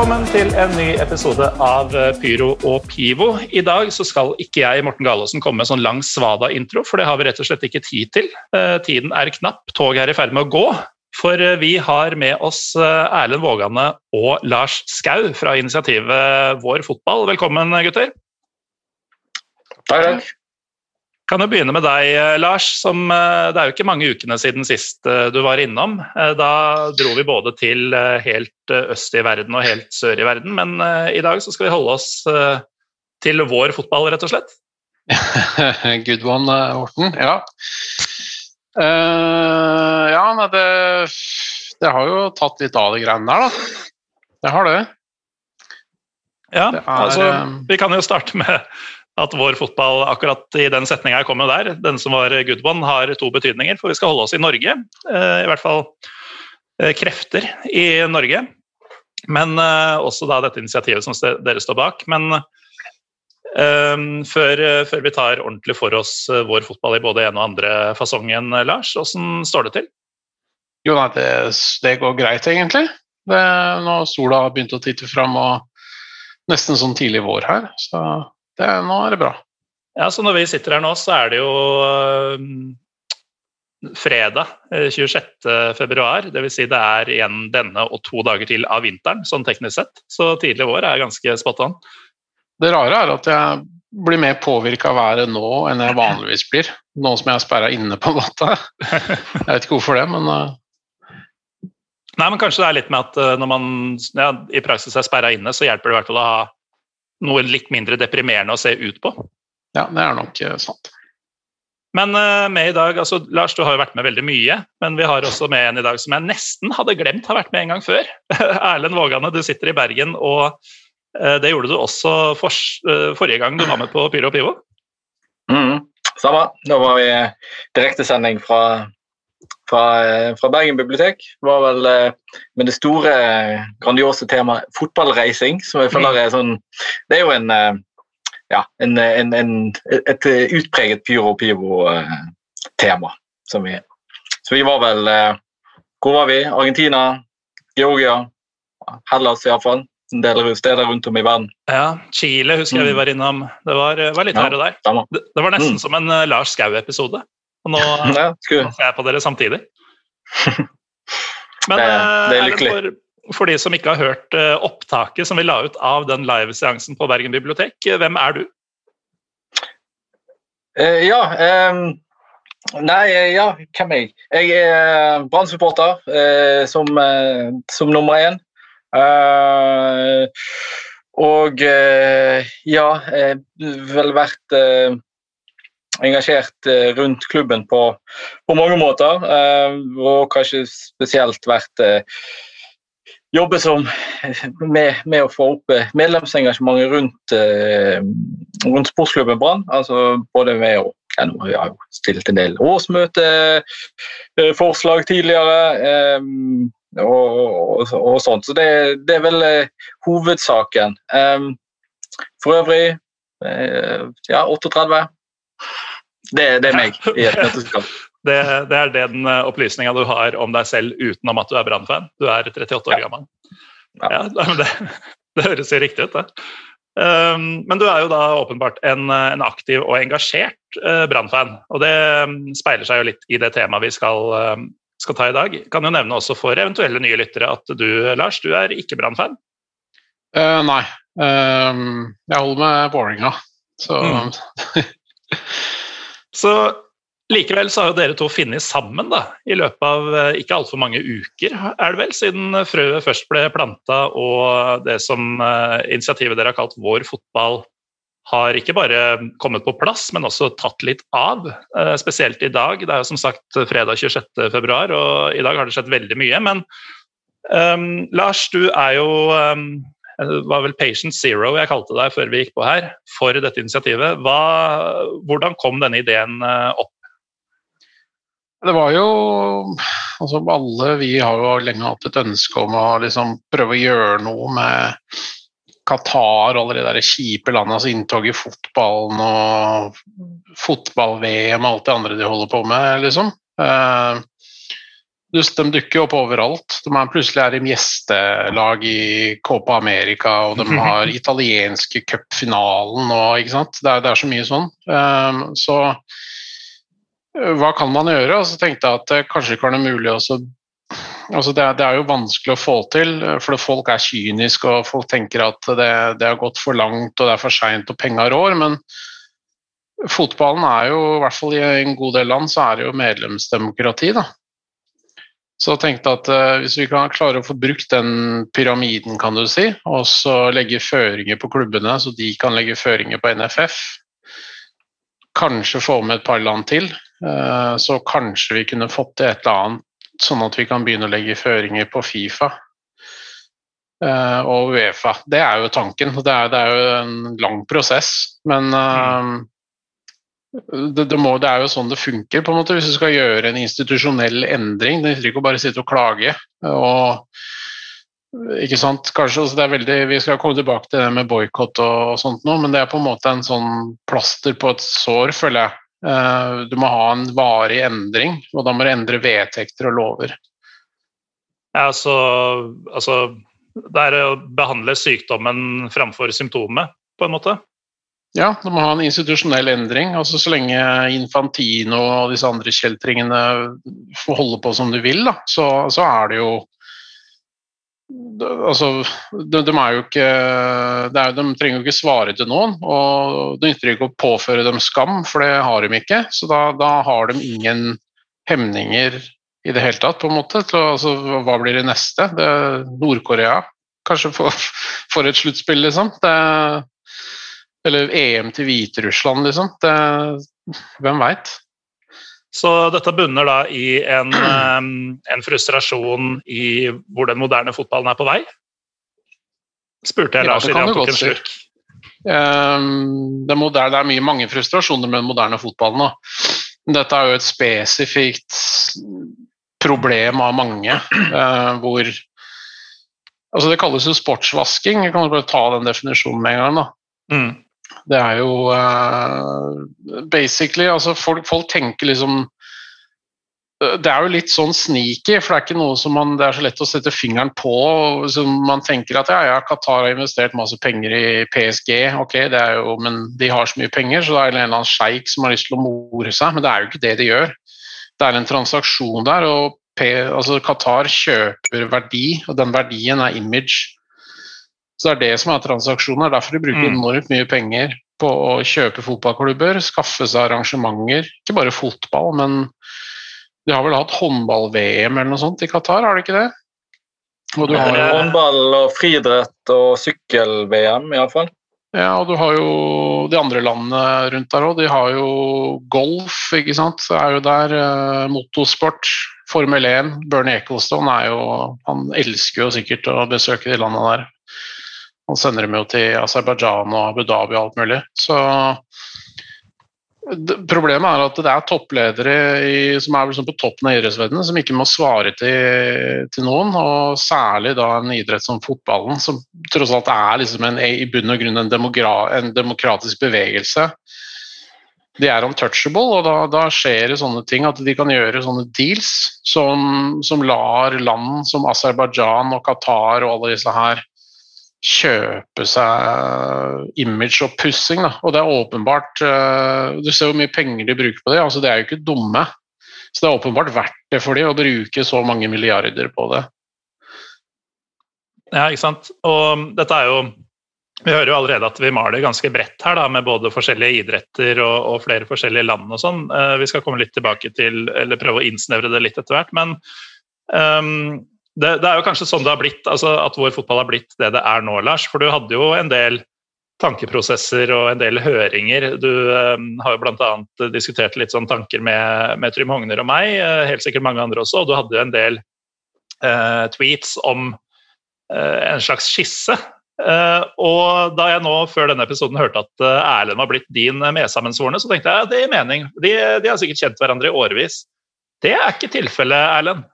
Velkommen til en ny episode av eh, Pyro og Pivo. I dag så skal ikke jeg, Morten Galaasen, komme med sånn lang svada-intro, for det har vi rett og slett ikke tid til. Eh, Tiden er knapp, toget er i ferd med å gå. For eh, vi har med oss Erlend Vågane og Lars Skau fra initiativet Vår Fotball. Velkommen, gutter. Takk, takk. Kan jo begynne med deg, eh, Lars. Som, eh, det er jo ikke mange ukene siden sist eh, du var innom. Da dro vi både til helt øst i verden og helt sør i verden, men i dag så skal vi holde oss til vår fotball, rett og slett. Good one, Horten. Ja. Uh, ja, nei, det, det har jo tatt litt av de greiene der, da. Det har det. Ja, Det er, altså, Vi kan jo starte med at vår fotball akkurat i den setninga kom med der, den som var good one, har to betydninger. For vi skal holde oss i Norge. eh, I hvert fall eh, krefter i Norge. Men eh, også da dette initiativet som dere står bak. Men um, før, før vi tar ordentlig for oss vår fotball i både ene og andre fasongen, Lars, åssen står det til? Jo, nei, det, det går greit, egentlig. Det, nå sola har begynt å titte fram, og nesten sånn tidlig vår her. Så det, nå er det bra. Ja, så Når vi sitter her nå, så er det jo øh, fredag øh, 26. februar. Dvs. Si det er igjen denne og to dager til av vinteren, sånn teknisk sett. Så tidlig vår er ganske spot on. Det rare er at jeg blir mer påvirka av været nå enn jeg vanligvis blir. Nå som jeg er sperra inne, på en måte. Jeg vet ikke hvorfor det, men eh, Nei, men Kanskje det er litt med at når man ja, i praksis er sperra inne, så hjelper det i hvert fall å ha noe litt mindre deprimerende å se ut på. ja, det er nok eh, sant. Men øh, med i dag, altså Lars, du har jo vært med veldig mye, men vi har også med en i dag som jeg nesten hadde glemt har vært med en gang før. Erlend Vågane, du sitter i Bergen, og øh, det gjorde du også for, forrige gang du var med på Pyro og Pivo. Mm, samme. Nå var vi eh, direktesending fra, fra, eh, fra Bergen bibliotek. Var vel eh, med det store, grandiose temaet fotballreising, som jeg føler er sånn Det er jo en eh, ja, en, en, en, et utpreget pyro-pivo-tema. som vi Så vi var vel Hvor var vi? Argentina, Georgia, Hellas iallfall. En del steder rundt om i verden. Ja, Chile husker jeg vi Mm. var innom. Det var, var litt Ja, her og der. Det, det var nesten Mm. som en Lars Skau-episode. Og nå, Ja, ser jeg på dere samtidig. Men Det- det er eh, lykkelig. for, for de som ikke har hørt eh, opptaket som vi la ut av den liveseansen på Bergen bibliotek, eh, hvem er du? Eh, ja ehm, Nei, eh, ja, hvem er jeg? Jeg er Brann-supporter eh, som, eh, som nummer én. Eh, og eh, ja, jeg har vel vært eh, engasjert eh, rundt klubben på, på mange måter. eh, og kanskje spesielt vært eh, Jobbe som med, med å få opp medlemsengasjementet rundt, rundt sportsklubben Brann. Altså både med å ja, nå har jo stilt en del årsmøteforslag tidligere. og, og, og sånt. Så det, det er vel hovedsaken. For øvrig ja, 38. Det, det er meg i et nøtteskall. Det, det er den eh, opplysninga du har om deg selv utenom at du er Brann-fan. Du er 38 år Ja. gammel. Ja. Ja, det, det høres jo riktig ut, det. Um, men du er jo da åpenbart en, eh, en aktiv og engasjert uh, Brann-fan. Og det um, speiler seg jo litt i det temaet vi skal, um, skal ta i dag. Kan jo nevne også for eventuelle nye lyttere at du, Lars, du er ikke Brann-fan. Eh, nei. Ehm, jeg holder med Vålerenga, så Mm. Så Likevel så har jo dere to funnet sammen da, i løpet av eh, ikke altfor mange uker, er det vel, siden frøet først ble planta og det som uh, initiativet dere har kalt Vår fotball har ikke bare kommet på plass, men også tatt litt av. Uh, spesielt i dag. Det er jo som sagt fredag 26.2, og i dag har det skjedd veldig mye. Men um, Lars, du er jo um, det var vel Patient Zero jeg kalte deg før vi gikk på her, for dette initiativet. Hva, hvordan kom denne ideen opp? Det var jo altså Alle vi har jo lenge hatt et ønske om å liksom prøve å gjøre noe med Qatar og alle de der kjipe landenes inntog i fotballen og fotball-VM og alt det andre de holder på med, liksom. Eh, de dukker opp overalt. De er plutselig er de gjestelag i Copa America, og de har italienske cupfinalen og ikke sant. Det er, det er så mye sånn. Eh, så hva kan man gjøre? Og så tenkte jeg at det kanskje ikke var noe mulig også altså det, er, det, er, jo vanskelig å få til, for folk er kyniske og folk tenker at det, det har gått for langt og det er for seint og penga rår. Men fotballen er jo, i hvert fall i en god del land, så er det jo medlemsdemokrati. da. Så jeg tenkte at uh, hvis vi kan klare å få brukt den pyramiden, kan du si, og så legge føringer på klubbene, så de kan legge føringer på NFF, kanskje få med et par land til, Eh, så kanskje vi kunne fått til et eller annet, sånn at vi kan begynne å legge føringer på Fifa eh, og Uefa. Det er jo tanken. Det det er jo en lang prosess, men mm. Det, det, må, det, er jo sånn det funker, på en måte, hvis du skal gjøre en institusjonell endring. Det nytter ikke å bare sitte og klage. og ikke sant? Kanskje, altså det er veldig, Vi skal komme tilbake til det med boikott og, og sånt nå, men det er på en måte en sånn plaster på et sår, føler jeg. Uh, du må ha en varig endring, og da må du endre vedtekter og lover. Ja, så, altså, Det er å behandle sykdommen framfor symptomet, på en måte? Ja, det må ha en institusjonell endring. altså Så lenge Infantino og disse andre kjeltringene får holde på som de vil, da, så, så er det jo altså, de, de, er jo ikke er, De trenger jo ikke svare til noen, og det nytter ikke å påføre dem skam, for det har de ikke. Så da, da har de ingen hemninger i det hele tatt, på en måte. Til, altså, hva blir det neste? Nord-Korea kanskje for et sluttspill, liksom. Det, eller EM til Hviterussland, liksom. Det, hvem veit? Så dette bunner da i en, en, frustrasjon i hvor den moderne fotballen er på vei? Spurte jeg Lars ja, idet han tok en slurk. Det, moderne, det, er mye, mange frustrasjoner med den moderne fotballen. Da. Dette er jo et spesifikt problem av mange, uh, hvor altså Det kalles jo sportsvasking. Jeg kan bare ta den definisjonen med en gang. da. Mm. Det er jo uh, basically altså folk, folk, tenker liksom eh, Det er jo litt sånn sneaky, for det er ikke noe som man, det er så lett å sette fingeren på. Som man tenker at ja, ja, Qatar har investert masse penger i PSG, ok, det er jo, men de har så mye penger, så det er en eller annen sjeik som har lyst til å more seg. Men det er jo ikke det de gjør. Det er en transaksjon der, og P, altså Qatar kjøper verdi, og den verdien er image. Så det er det som er transaksjoner. Derfor de bruker mm. enormt mye penger på å kjøpe fotballklubber, skaffe seg arrangementer. Ikke bare fotball, men de har vel hatt håndball-VM eller noe sånt i Qatar, har de ikke det? Og har, håndball og friidrett og sykkel-VM, iallfall. Ja, og du har jo de andre landene rundt der òg. De har jo golf, ikke sant. Det er jo der. Eh, motorsport, Formel 1. Bernie Ecclestone er jo Han elsker jo sikkert å besøke de landene der. Han sender dem jo til Aserbajdsjan og Abu Dhabi og alt mulig. Så Problemet er at det er toppledere i, som er liksom på toppen av idrettsverdenen, som ikke må svare til, til, noen. Og særlig da en idrett som fotballen, som tross alt er liksom en, i bunn og grunn en, en, demokratisk bevegelse. De er untouchable, og da, da, skjer det sånne ting at de kan gjøre sånne deals som, som lar land som Aserbajdsjan og Qatar og alle disse her kjøpe seg image og pussing. Og det er åpenbart uh, Du ser hvor mye penger de bruker på det. altså De er jo ikke dumme. Så det er åpenbart verdt det for dem å bruke så mange milliarder på det. Ja, ikke sant. Og dette er jo vi hører jo allerede at vi maler ganske bredt her, da, med både forskjellige idretter og, og flere forskjellige land og sånn. Uh, vi skal komme litt tilbake til, eller prøve å innsnevre det litt etter hvert. Men um, det, det, er jo kanskje sånn det har blitt, altså at vår fotball har blitt det det er nå, Lars. For du hadde jo en del tankeprosesser og en del høringer. Du eh, har jo bl.a. diskutert litt sånn tanker med, med Trym Hogner og meg, eh, helt sikkert mange andre også, og du hadde jo en del eh, tweets om uh, en slags skisse Uh, og da jeg nå før denne episoden hørte at uh, Erlend var blitt din medsammensvorne, så tenkte jeg at det gir mening. De, de, har sikkert kjent hverandre i årevis. Det er ikke tilfellet, Erlend?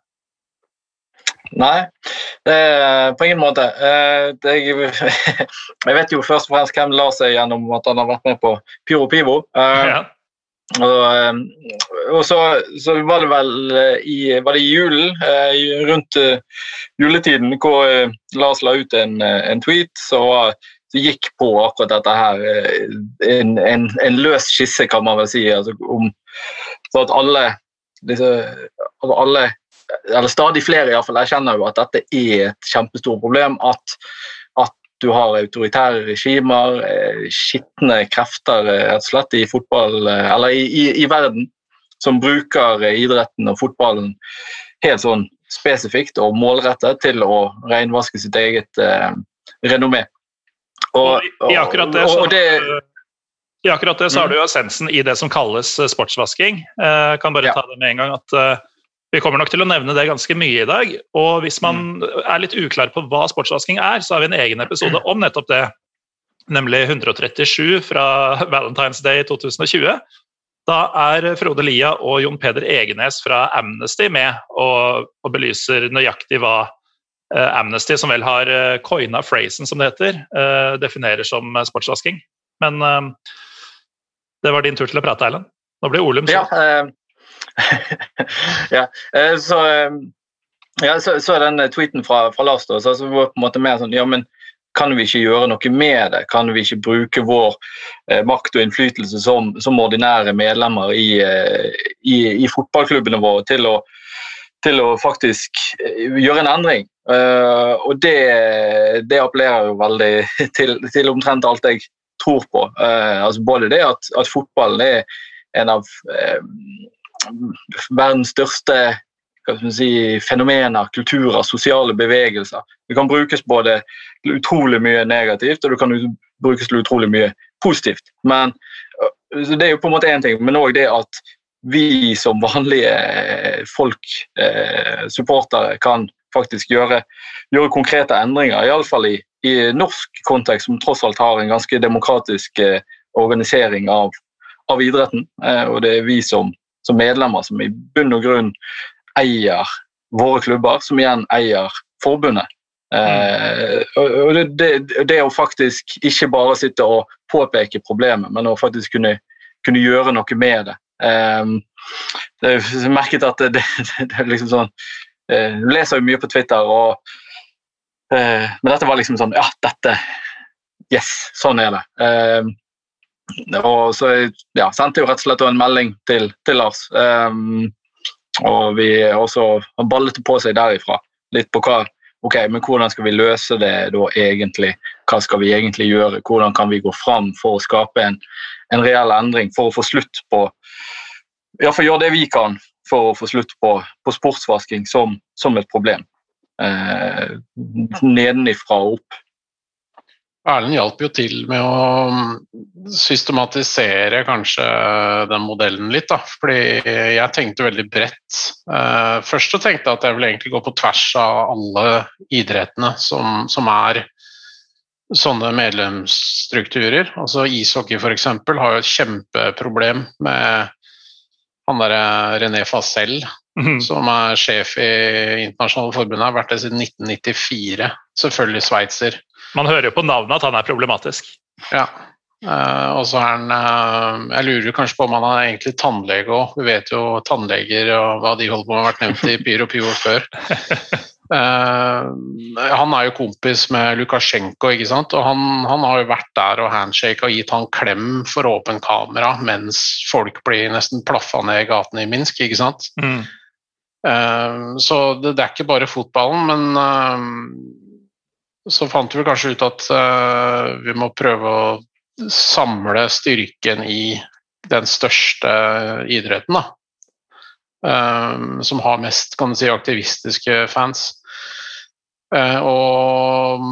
Nei, på ingen måte. Uh, det, jeg vet jo først og fremst hvem Lars er gjennom at han har vært med på Pyro Pivo. Ja. Og, ehm, og så, så, var det vel eh, i, var det i julen, eh, rundt eh, juletiden, hvor Lars la ut en, en tweet som gikk på akkurat dette her. En, en, en, løs skisse, kan man vel si. Altså, om, så at alle, disse, alle eller stadig flere i hvert fall, erkjenner jo at dette er et kjempestort problem. At du har autoritære regimer, eh, skitne krefter eh, rett og slett i fotball, eh, eller i, i, i, verden, som bruker idretten og fotballen helt sånn spesifikt og målrettet til å renvaske sitt eget eh, renommé. Og, og, I akkurat det, så, det, i akkurat det så har du jo essensen i det som kalles sportsvasking. Jeg kan bare ta det med en gang at vi kommer nok til å nevne det ganske mye i dag. Og hvis man mm. er litt uklar på hva sportsvasking er, så har vi en egen episode om nettopp det. Nemlig 137 fra Valentine's Day 2020. Da er Frode Lia og Jon Peder Egenes fra Amnesty med og, og belyser nøyaktig hva uh, Amnesty, som vel har uh, coina phrasen, som det heter, uh, definerer som sportsvasking. Men det var din tur til å prate, Erlend. Nå blir Olum sur. Ja, ja, eh, så, eh, ja, så, så, er den tweeten fra, fra Lars da, så var på en måte mer sånn Ja, men kan vi ikke gjøre noe med det? Kan vi ikke bruke vår eh, makt og innflytelse som, som ordinære medlemmer i, eh, i, i, fotballklubbene våre til å, til å faktisk eh, gjøre en endring? Uh, og det, det, appellerer jo veldig til, til, omtrent alt jeg tror på. Uh, altså både det at, at fotballen er en av uh, verdens største si, fenomener, kulturer, sosiale bevegelser. Det kan brukes både utrolig mye negativt og det kan brukes utrolig mye positivt. Men Det er jo på en måte én ting, men òg det at vi som vanlige folk, eh, supportere, kan faktisk gjøre, gjøre konkrete endringer. Iallfall i, i norsk kontekst, som tross alt har en ganske demokratisk eh, organisering av, av idretten. Eh, og det er vi som som medlemmer som i bunn og grunn eier våre klubber, som igjen eier forbundet. Eh, og det, det, det, å faktisk ikke bare sitte og påpeke problemet, men å faktisk kunne, kunne gjøre noe med det. Eh, jeg merket at det, det, er liksom sånn eh, Du leser jo mye på Twitter, og, eh, men dette var liksom sånn Ja, dette Yes, sånn er det. Eh, og så ja, sendte jo rett og slett en melding til, til Lars. Um, og vi også ballet på seg derifra. Litt på hva ok, men hvordan skal vi løse det da egentlig? Hva skal vi egentlig gjøre? Hvordan kan vi gå fram for å skape en, en reell endring? For å få slutt på Iallfall gjøre det vi kan for å få slutt på, på sportsvasking som, som, et problem. Eh, nedenifra og opp. Erlend hjalp jo til med å mm, systematisere kanskje den modellen litt. da, fordi jeg tenkte veldig bredt. Eh, først så tenkte jeg at jeg ville egentlig gå på tvers av alle idrettene som, som er sånne medlemsstrukturer. Altså Ishockey f.eks. har jo et kjempeproblem med han derre René Facel, mm som er sjef i Internasjonale forbundet, har vært det siden 1994. Selvfølgelig sveitser. Man hører jo på navnet at han er problematisk. Ja. Uh, og så er han uh, Jeg lurer kanskje på om han er egentlig tannlege òg. Vi vet jo tannleger og hva de holder på med, har vært nevnt i Pyro Pivo før. Uh, han er jo kompis med Lukasjenko, ikke sant? og han, han har jo vært der og handshake og gitt han klem for åpen kamera mens folk blir nesten plaffa ned i gatene i Minsk. ikke sant? Mm. så det, det, er ikke bare fotballen, men så fant vi kanskje ut at uh, vi må prøve å samle styrken i den største idretten. Um, som har mest kan si, aktivistiske fans. Uh, og,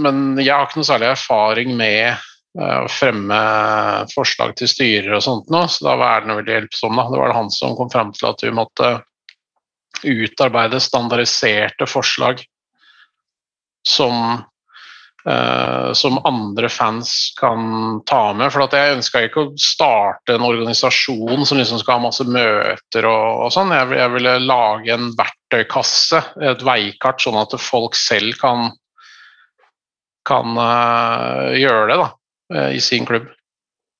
men jeg har ikke noe særlig erfaring med uh, å fremme forslag til styrer og sånt nå, så da var det veldig hjelpsom. Da. Det var det han som kom fram til at vi måtte utarbeide standardiserte forslag som, uh, som andre fans kan ta med. For jeg ønska ikke å starte en organisasjon som liksom skal ha masse møter og, og sånn. Jeg, jeg, ville lage en verktøykasse, et veikart, sånn at folk selv kan, kan uh, gjøre det da, uh, i sin klubb.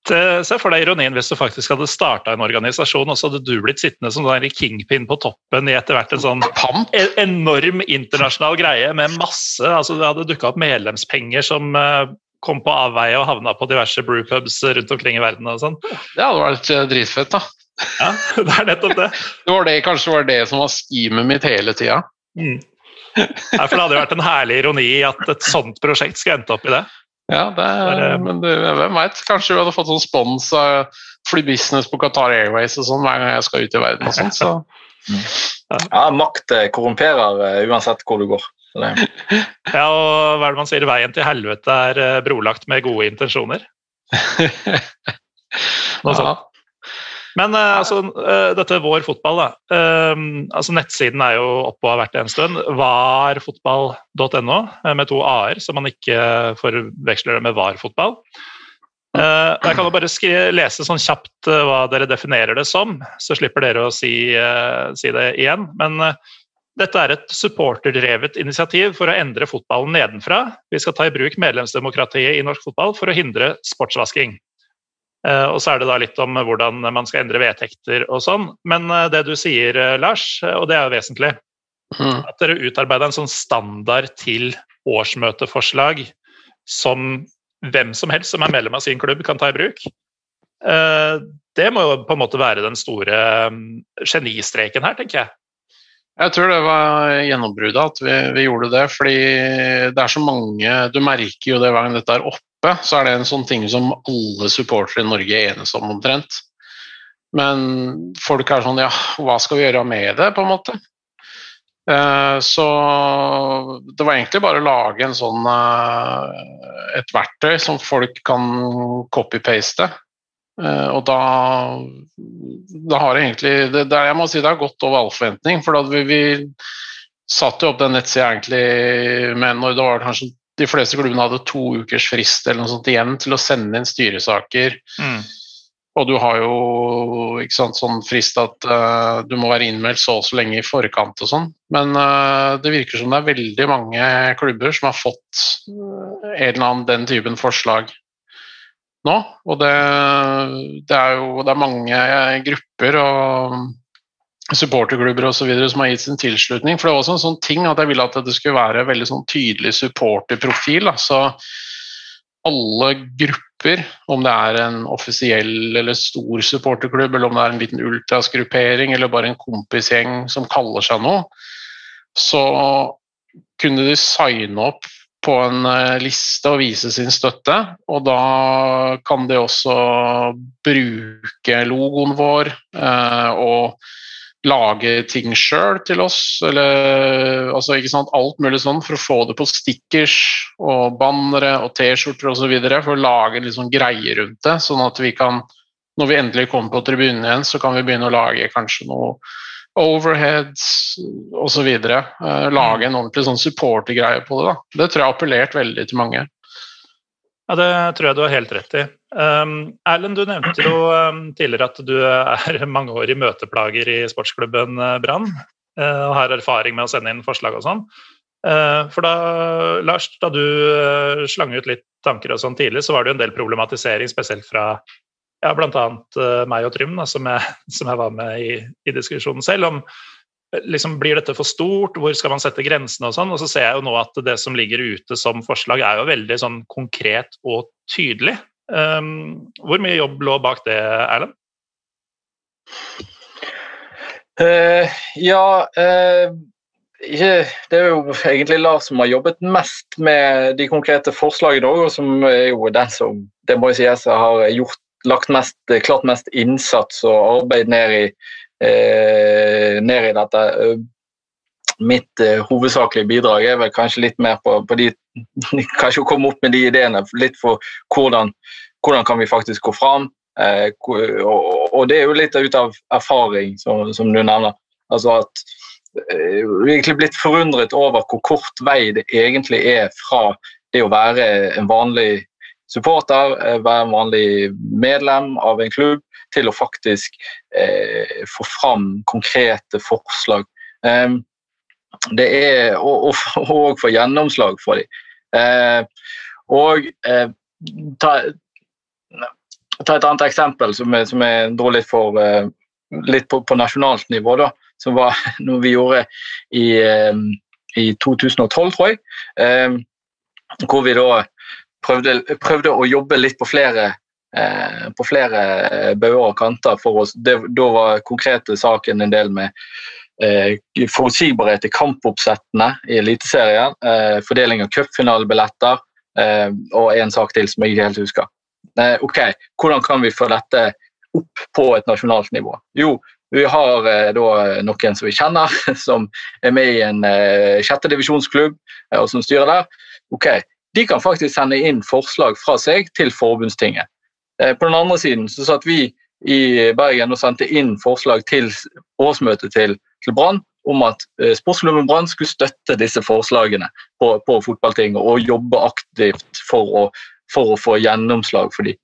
Se for deg ironien hvis du faktisk hadde starta en organisasjon, og så hadde du blitt sittende som en kingpin på toppen i etter hvert en sånn e- enorm internasjonal greie med masse altså Det hadde dukka opp medlemspenger som eh, kom på avveie og havna på diverse brewpubs rundt omkring i verden og sånn. Det hadde vært eh, dritfett, da. Ja, det er nettopp det. det, var det kanskje var det som var schemet mitt hele tida. Mm. Ja, for det hadde jo vært en herlig ironi at et sånt prosjekt skulle endt opp i det. Ja, det, er, men det, hvem veit. Kanskje du hadde fått sånn spons av flybusiness på Qatar Airways og sånn hver gang jeg skal ut i verden og sånn. Så. Ja, makt eh, korrumperer eh, uansett hvor du går. ja, og hva er det man sier? Veien til helvete er eh, brolagt med gode intensjoner. Noe sånt. Men uh, altså, uh, dette Vår fotball, da. Uh, altså Nettsiden er jo oppe og har vært det en stund. Varfotball.no med to a-er, så man ikke forveksler det med Varfotball. Jeg kan jo bare lese sånn kjapt hva dere definerer det som, så slipper dere å si, si det igjen. Men dette er et supporterdrevet initiativ for å endre fotballen nedenfra. Vi skal ta i bruk medlemsdemokratiet i norsk fotball for å hindre sportsvasking. Eh, og så er det da litt om hvordan man skal endre vedtekter og sånn. Men eh, det du sier, eh, Lars, og det er jo vesentlig, mm. at dere utarbeider en sånn standard til årsmøteforslag som hvem som helst som er medlem av sin klubb, kan ta i bruk. Det må jo på en måte være den store genistreken her, tenker jeg. Jeg tror det var gjennombruddet at vi, vi, gjorde det. Fordi det er så mange Du merker jo det hver gang dette er oppe oppe, så er det en sånn ting som alle supportere i Norge enes om omtrent. Men folk er sånn Ja, hva skal vi gjøre med det, på en måte? Eh, så det var egentlig bare å lage en sånn eh, et verktøy som folk kan copy-paste. Eh, og da, da har egentlig det, det, Jeg må si det har gått over all forventning. For da vi, vi satte jo opp den nettsida egentlig med når det var kanskje de fleste klubbene hadde to ukers frist eller noe sånt igjen til å sende inn styresaker. Mm. Og du har jo ikke sant, sånn frist at uh, du må være innmeldt så og så lenge i forkant og sånn. Men uh, det virker som det er veldig mange klubber som har fått uh, en eller annen den typen forslag nå. Og det, det er jo det er mange grupper og supporterklubber osv. som har gitt sin tilslutning. For det var også en sånn ting at jeg ville at det skulle være en veldig sånn tydelig supporterprofil. Så alle grupper, om det er en offisiell eller stor supporterklubb, eller om det er en liten ultrasgruppering eller bare en kompisgjeng som kaller seg noe, så kunne de signe opp på en eh, liste og vise sin støtte. Og da kan de også bruke logoen vår eh, og lage ting sjøl til oss, eller altså, ikke sant, alt mulig sånn for å få det på stickers og bannere og T-skjorter osv. For å lage litt sånn greie rundt det, sånn at vi kan, når vi endelig kommer på tribunen igjen, så kan vi begynne å lage kanskje noe overheads osv. Uh, lage en ordentlig sånn supportergreie på det. da. Det tror jeg har appellert veldig til mange. Ja, Det tror jeg du har helt rett i. Um, Erlend, du nevnte jo um, tidligere at du er mangeårig møteplager i sportsklubben uh, Brann. Uh, og har erfaring med å sende inn forslag og sånn. Uh, for da, Lars, da du uh, slang ut litt tanker og sånn tidlig, så var det jo en del problematisering, spesielt fra ja, bl.a. Uh, meg og Trym, da, som, jeg, som jeg var med i, i diskusjonen selv, om liksom, Blir dette for stort? Hvor skal man sette grensene? Og sånn, og så ser jeg jo nå at det som ligger ute som forslag, er jo veldig sånn konkret og tydelig. Um, hvor mye jobb lå bak det, Erlend? Uh, ja uh, det er jo egentlig Lars som har jobbet mest med de konkrete forslagene og som er jo den som det må jeg si, har gjort, lagt mest, klart mest innsats og arbeid ned i, ned i dette. Mitt eh, hovedsakelige bidrag er vel kanskje litt mer på, på de Kanskje å komme opp med de ideene litt for hvordan, hvordan kan vi faktisk gå fram. Eh, og, det er jo litt ut av erfaring, som, som du nevner. Altså at eh, egentlig blitt forundret over hvor kort vei det egentlig er fra det å være en vanlig supporter, eh, være en vanlig medlem av en klubb, til å faktisk eh, få fram konkrete forslag. Eh, det er, og, og, og få gjennomslag for dem. Eh, og ta, ta, et annet eksempel som jeg, som jeg dro litt for eh, litt på, på, nasjonalt nivå, da, som var noe vi gjorde i, i 2012, tror jeg. hvor vi da prøvde, prøvde, å jobbe litt på flere på flere bauger og kanter for oss. Det, da var konkrete saken en del med eh, forutsigbarhet i kampoppsettene i Eliteserien, eh, fordeling av cupfinalebilletter eh, og en sak til som jeg ikke helt husker. Eh, ok, Hvordan kan vi få dette opp på et nasjonalt nivå? Jo, vi har eh, da noen som vi kjenner, som er med i en eh, sjette divisjonsklubb og som styrer der. Ok, De kan faktisk sende inn forslag fra seg til forbundstinget. På den andre siden så satt vi i Bergen og sendte inn forslag til årsmøtet til til Brann om at eh, Sportsklubben Brann skulle støtte disse forslagene på, på fotballtinget og jobbe aktivt for å, for å få gjennomslag for dem.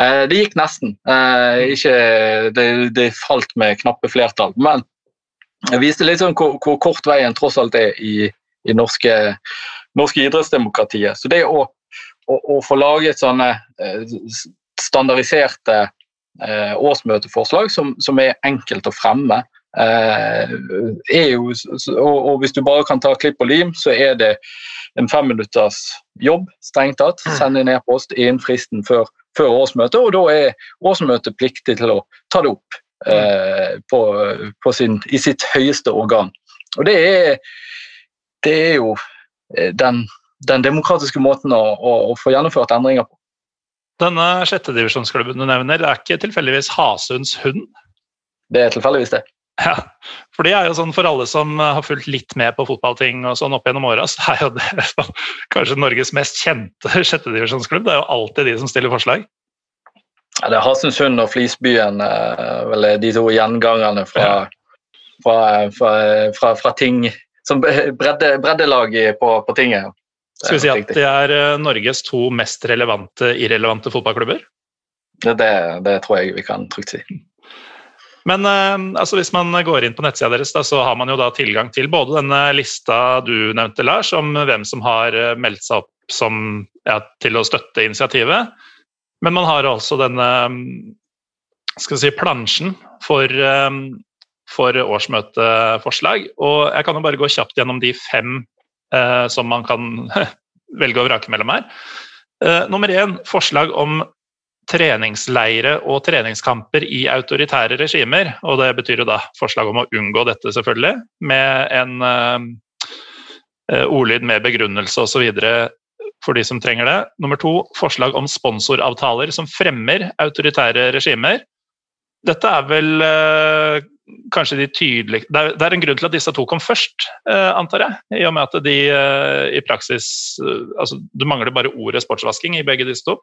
Eh, det gikk nesten. Eh, ikke, det, det, falt med knappe flertall. Men det viste litt sånn hvor, hvor kort veien tross alt er i, i norske, norske idrettsdemokratiet. Så det å, å, å få laget sånne eh, standardiserte eh, årsmøteforslag som, som, er enkelt å fremme, Eh, jo, og, hvis du bare kan ta klipp og lim, så er det en femminutters jobb, strengt tatt. Send en e-post innen fristen før, før, årsmøtet, og da er årsmøtet pliktig til å ta det opp eh, på, på sin, i sitt høyeste organ. Og det er, det er jo eh, den, den demokratiske måten å, å, å, få gjennomført endringer på. Denne sjettedivisjonsklubben du nevner, er ikke tilfeldigvis Hasunds hund? Det er tilfeldigvis det. Ja, for det er jo sånn for alle som har fulgt litt med på fotballting og sånn opp gjennom åra, så er jo det sånn, kanskje Norges mest kjente sjettedivisjonsklubb. Det er jo alltid de som stiller forslag. Ja, det er Hasensund og Flisbyen, eh, vel de to gjengangerne fra, ja. fra, fra, fra, fra ting Som bredde, breddelag på, på tinget. Skal vi si at det er eh, Norges to mest relevante, irrelevante fotballklubber? Det, det, tror jeg vi kan trygt si. Men uh, altså hvis man går inn på nettsida deres, da, så har man jo da tilgang til både denne lista du nevnte, Lars, om hvem som har eh, meldt seg opp som, ja, til å støtte initiativet. Men man har også denne skal vi si, plansjen for, for årsmøteforslag. Og jeg kan jo bare gå kjapt gjennom de fem som man kan velge å vrake mellom her. Uh, nummer én forslag om treningsleire og treningskamper i autoritære regimer. Og det betyr jo da forslag om å unngå dette, selvfølgelig, med en uh, ordlyd med begrunnelse osv. for de som trenger det. Nummer to forslag om sponsoravtaler som fremmer autoritære regimer. Dette er vel kanskje de tydelige det er, det er, en grunn til at disse to kom først, uh, antar jeg. I og med at de i praksis Altså, du mangler bare ordet sportsvasking i begge disse to.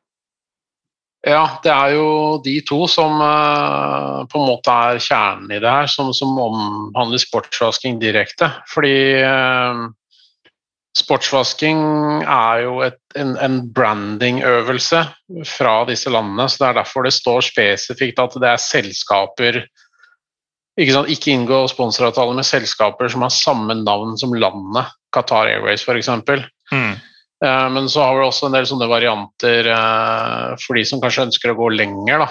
Ja, det er jo de to som uh, på en måte er kjernen i det her, som, som omhandler sportsvasking direkte. Fordi uh, sportsvasking er jo et, en, en brandingøvelse fra disse landene. så Det er derfor det står spesifikt at det er selskaper Ikke, sant, ikke inngå sponsoravtale med selskaper som har samme navn som landet, Qatar Airways f.eks. Mm. Eh, men så har vi også en del sånne varianter eh, for de som kanskje ønsker å gå lenger.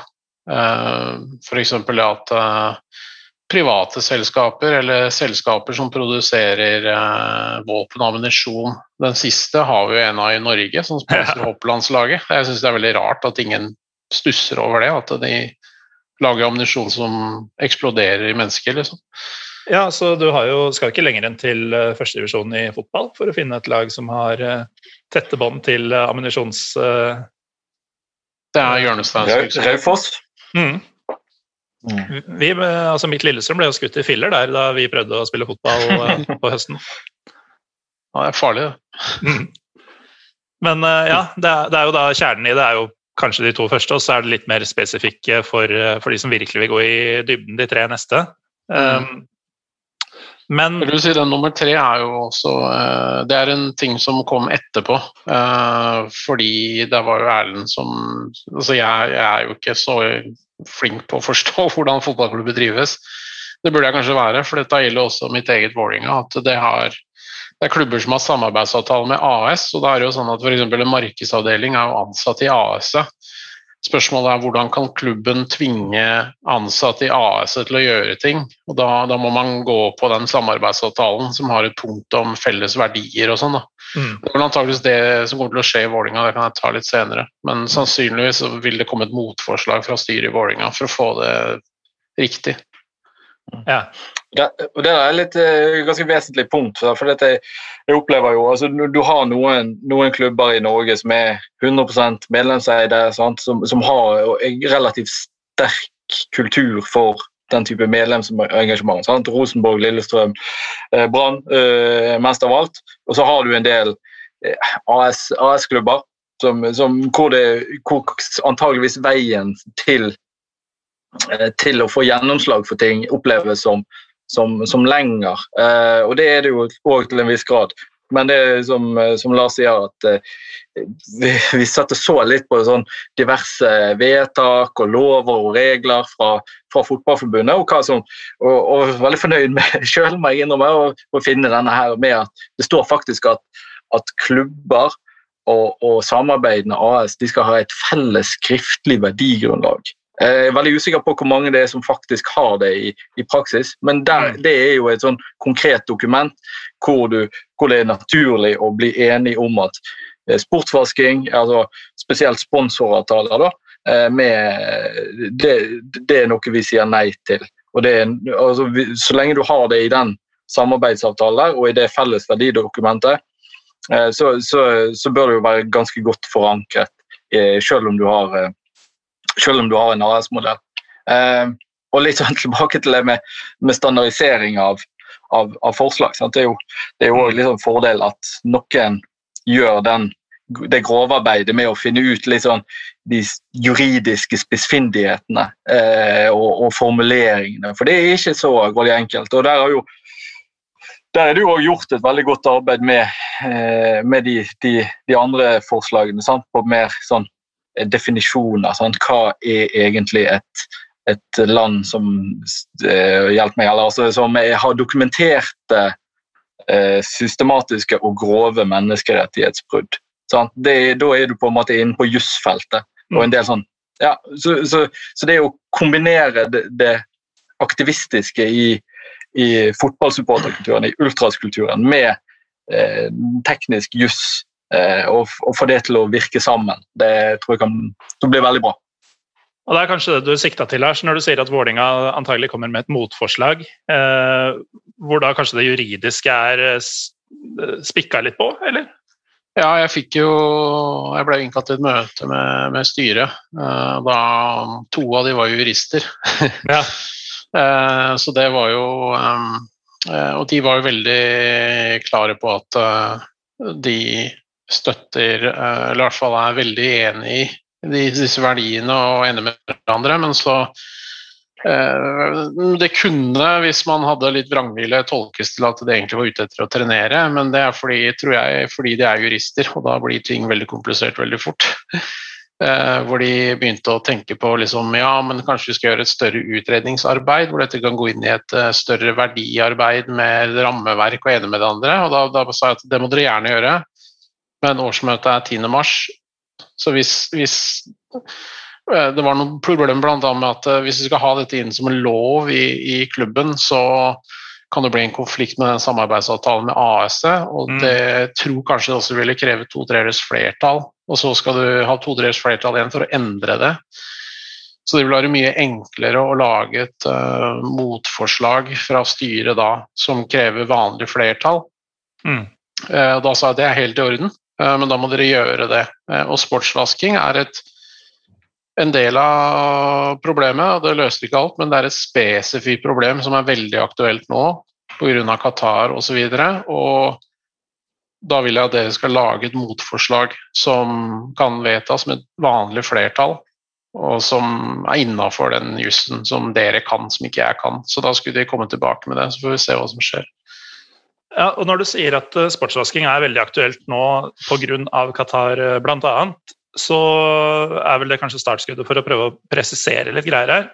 Uh, F.eks. at private selskaper eller selskaper som produserer våpen og ammunisjon. Den siste har vi jo en av i Norge, som sponser hopplandslaget. Jeg syns det er veldig rart at ingen stusser over det, at de lager ammunisjon som eksploderer i mennesker. liksom. Ja, så du har jo, skal ikke lenger enn til uh, førstedivisjon i fotball for å finne et lag som har uh, tette bånd til uh, ammunisjons... Det er hjørnestein. Raufoss. Mm. Vi, altså mitt Lillestrøm ble jo skutt i filler der da vi prøvde å spille fotball på høsten. Ja, det er farlig, det. Mm. Men ja, det er, det er, jo da kjernen i det er jo kanskje de to første, og så er det litt mer spesifikke for, for de som virkelig vil gå i dybden de tre neste. Mm. Um, men Vil du si den nummer tre er jo også uh, Det er en ting som kom etterpå. Uh, fordi det var jo Erlend som Altså, jeg, jeg, er jo ikke så flink på å forstå hvordan fotballklubber drives. Det burde jeg kanskje være, for dette gjelder også mitt eget Vålerenga. At det, har, det er klubber som har samarbeidsavtale med AS, og da er det jo sånn at f.eks. en markedsavdeling er jo ansatt i AS-et. Spørsmålet er hvordan kan klubben tvinge ansatte i AS til å gjøre ting. Og da, da, må man gå på den samarbeidsavtalen som har et punkt om felles verdier og sånn. Mm. Det er antakeligvis det som kommer til å skje i Vålinga, det kan jeg ta litt senere. Men sannsynligvis vil det komme et motforslag fra styret i Vålinga for å få det riktig. Ja. Det, det er et uh, ganske vesentlig punkt. for dette, jeg opplever jo, altså Du har noen, noen klubber i Norge som er 100% medlemseide, sant, som, som, har relativt sterk kultur for den type medlemsengasjement. Sant? Rosenborg, Lillestrøm, eh, Brann, eh, mest av alt. Og så har du en del eh, AS-klubber AS hvor, hvor antageligvis veien til Eh, til å få gjennomslag for ting oppleves som, som, som lenger. Eh, og det er det jo òg til en viss grad. Men det er som, eh, som Lars sier, at eh, vi, vi satte så litt på sånn diverse vedtak og lover og regler fra, fra Fotballforbundet, og, hva som, og, og veldig fornøyd med sjøl, må jeg innrømme, å finne denne her med at det står faktisk at, at klubber og, og samarbeidende AS de skal ha et felles skriftlig verdigrunnlag. Jeg er veldig usikker på hvor mange det er som faktisk har det i, i praksis. Men der, mm. det er jo et sånn konkret dokument hvor, du, hvor, det er naturlig å bli enig om at eh, sportsvasking, altså spesielt sponsoravtaler, eh, med, det, det, er noe vi sier nei til. Og det altså, så lenge du har det i den samarbeidsavtalen og i det felles verdidokumentet, eh, så, så, så bør det jo være ganske godt forankret, selv om du har selv om du har en AS-modell. Eh, og litt sånn tilbake til det med, med standardisering av, av, av forslag. Sant? Det er jo, jo liksom fordel at noen gjør den, det grovarbeidet med å finne ut sånn de juridiske spissfindighetene eh, og, og, formuleringene. For det er ikke så veldig enkelt. og der har jo der er det jo gjort et veldig godt arbeid med, eh, med de, de, de, andre forslagene. Sant? På mer sånn definisjoner. Sant? Hva er egentlig et, et land som uh, hjelp meg, eller, altså, som har dokumenterte uh, systematiske og grove menneskerettighetsbrudd. Det, da er du på en måte inne på jusfeltet. og en del sånn ja, så, så, så, det å kombinere det, det aktivistiske i, i fotballsupporterkulturen, i ultraskulturen, med eh, teknisk juss Eh, og, og, få det til å virke sammen. Det tror jeg kan det blir veldig bra. Og Det er kanskje det du sikta til, Lars, når du sier at Vålinga antagelig kommer med et motforslag. Eh, hvor da kanskje det juridiske er eh, spikka litt på, eller? Ja, jeg fikk jo Jeg ble innkalt til et møte med, med styret. Eh, da to av de var jurister. Ja. eh, så det var jo eh, Og de var jo veldig klare på at de støtter, eh, eller i hvert fall er veldig enig i disse verdiene og enig med hverandre. Men så eh, Det kunne, hvis man hadde litt vrangvilje, tolkes til at det egentlig var ute etter å trenere, men det er fordi, tror jeg, fordi de er jurister, og da blir ting veldig komplisert veldig fort. Eh, hvor de begynte å tenke på liksom, ja, men kanskje vi skal gjøre et større utredningsarbeid, hvor dette kan gå inn i et større verdiarbeid med rammeverk og ene med det andre. og Da, da sa jeg at det må dere gjerne gjøre, men årsmøtet er 10. mars. Så hvis, hvis eh, Det var noen problemer bl.a. med at eh, hvis vi skal ha dette inn som en lov i, i klubben, så kan det bli en konflikt med den samarbeidsavtalen med AS-et. Og mm. det tror kanskje det også ville kreve to tredjedels flertall. Og så skal du ha to tredjedels flertall igjen for å endre det. Så det vil være mye enklere å lage et uh, motforslag fra styret da, som krever vanlig flertall. Mm. Uh, da sa jeg at det er helt i orden, men da må dere gjøre det. og sportsvasking er et, en del av problemet, og det løser ikke alt, men det er et spesifikt problem som er veldig aktuelt nå pga. Qatar osv. Og, så og da vil jeg at dere skal lage et motforslag som kan vedtas med et vanlig flertall, og som er innafor den jussen som dere kan, som ikke jeg kan. Så da skulle de komme tilbake med det, så får vi se hva som skjer. Ja, og Når du sier at eh, sportsvasking er veldig aktuelt nå pga. Qatar eh, bl.a., så er vel det kanskje startskuddet for å prøve å presisere litt greier her.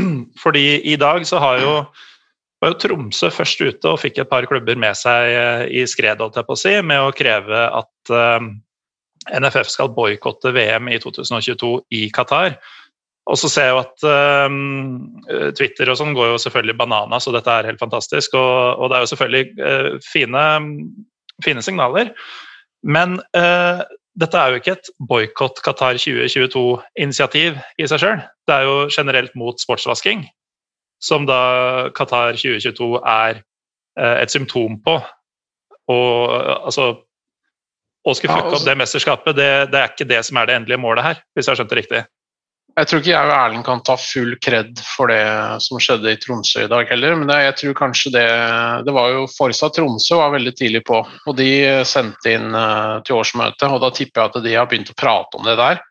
Fordi i dag så har jo var jo Tromsø først ute og fikk et par klubber med seg i skred, holdt jeg på å si, med å kreve at eh, NFF skal boikotte VM i 2022 i Qatar. Og så ser jeg jo at um, Twitter og sånn går jo selvfølgelig bananas, og dette er helt fantastisk. Og, og det er jo selvfølgelig uh, fine, fine, signaler. Men dette er jo ikke et boikott Qatar 2022-initiativ i seg sjøl. Det er jo generelt mot sportsvasking som da Qatar 2022 er uh, et symptom på. Og altså Å skulle fucke opp det mesterskapet, det, det, er ikke det som er det endelige målet her, hvis jeg har skjønt det riktig. Jeg tror ikke jeg og Erlend kan ta full kred for det som skjedde i Tromsø i dag heller, men jeg tror kanskje det Det var jo Forsa Tromsø var veldig tidlig på, og de sendte inn uh, til årsmøtet, og da tipper jeg at de har begynt å prate om det der.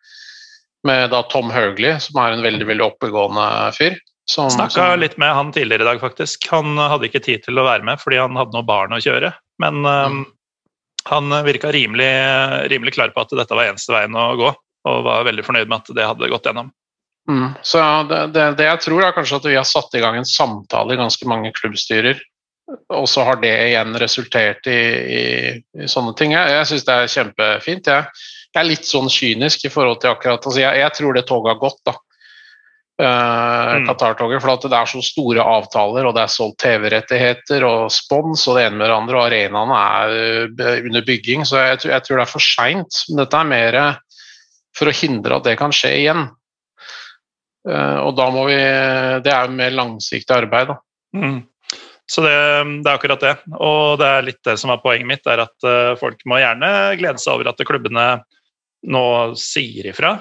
Med da Tom Høgli, som er en veldig veldig oppegående fyr. Snakka litt med han tidligere i dag, faktisk. Han hadde ikke tid til å være med fordi han hadde noe barn å kjøre. Men um, mm. han virka rimelig, rimelig, klar på at dette var eneste veien å gå, og var veldig fornøyd med at det hadde gått gjennom. Mm. Så det, det, det, jeg tror er kanskje at vi har satt i gang en samtale i ganske mange klubbstyrer, og så har det igjen resultert i, i, i sånne ting. Jeg, jeg syns det er kjempefint. Jeg, jeg, er litt sånn kynisk i forhold til akkurat altså jeg, jeg tror det toget har gått. da uh, Qatar-toget. For det er så store avtaler, og det er solgt TV-rettigheter og spons og det ene med det andre, og arenaene er uh, under bygging. Så jeg, jeg, tror det er for seint. Men dette er mer for å hindre at det kan skje igjen. Uh, og da må vi Det er jo mer langsiktig arbeid, da. Mm. Så det, det, er akkurat det. Og det er litt det som er poenget mitt, er at folk må gjerne glede seg over at klubbene nå sier ifra.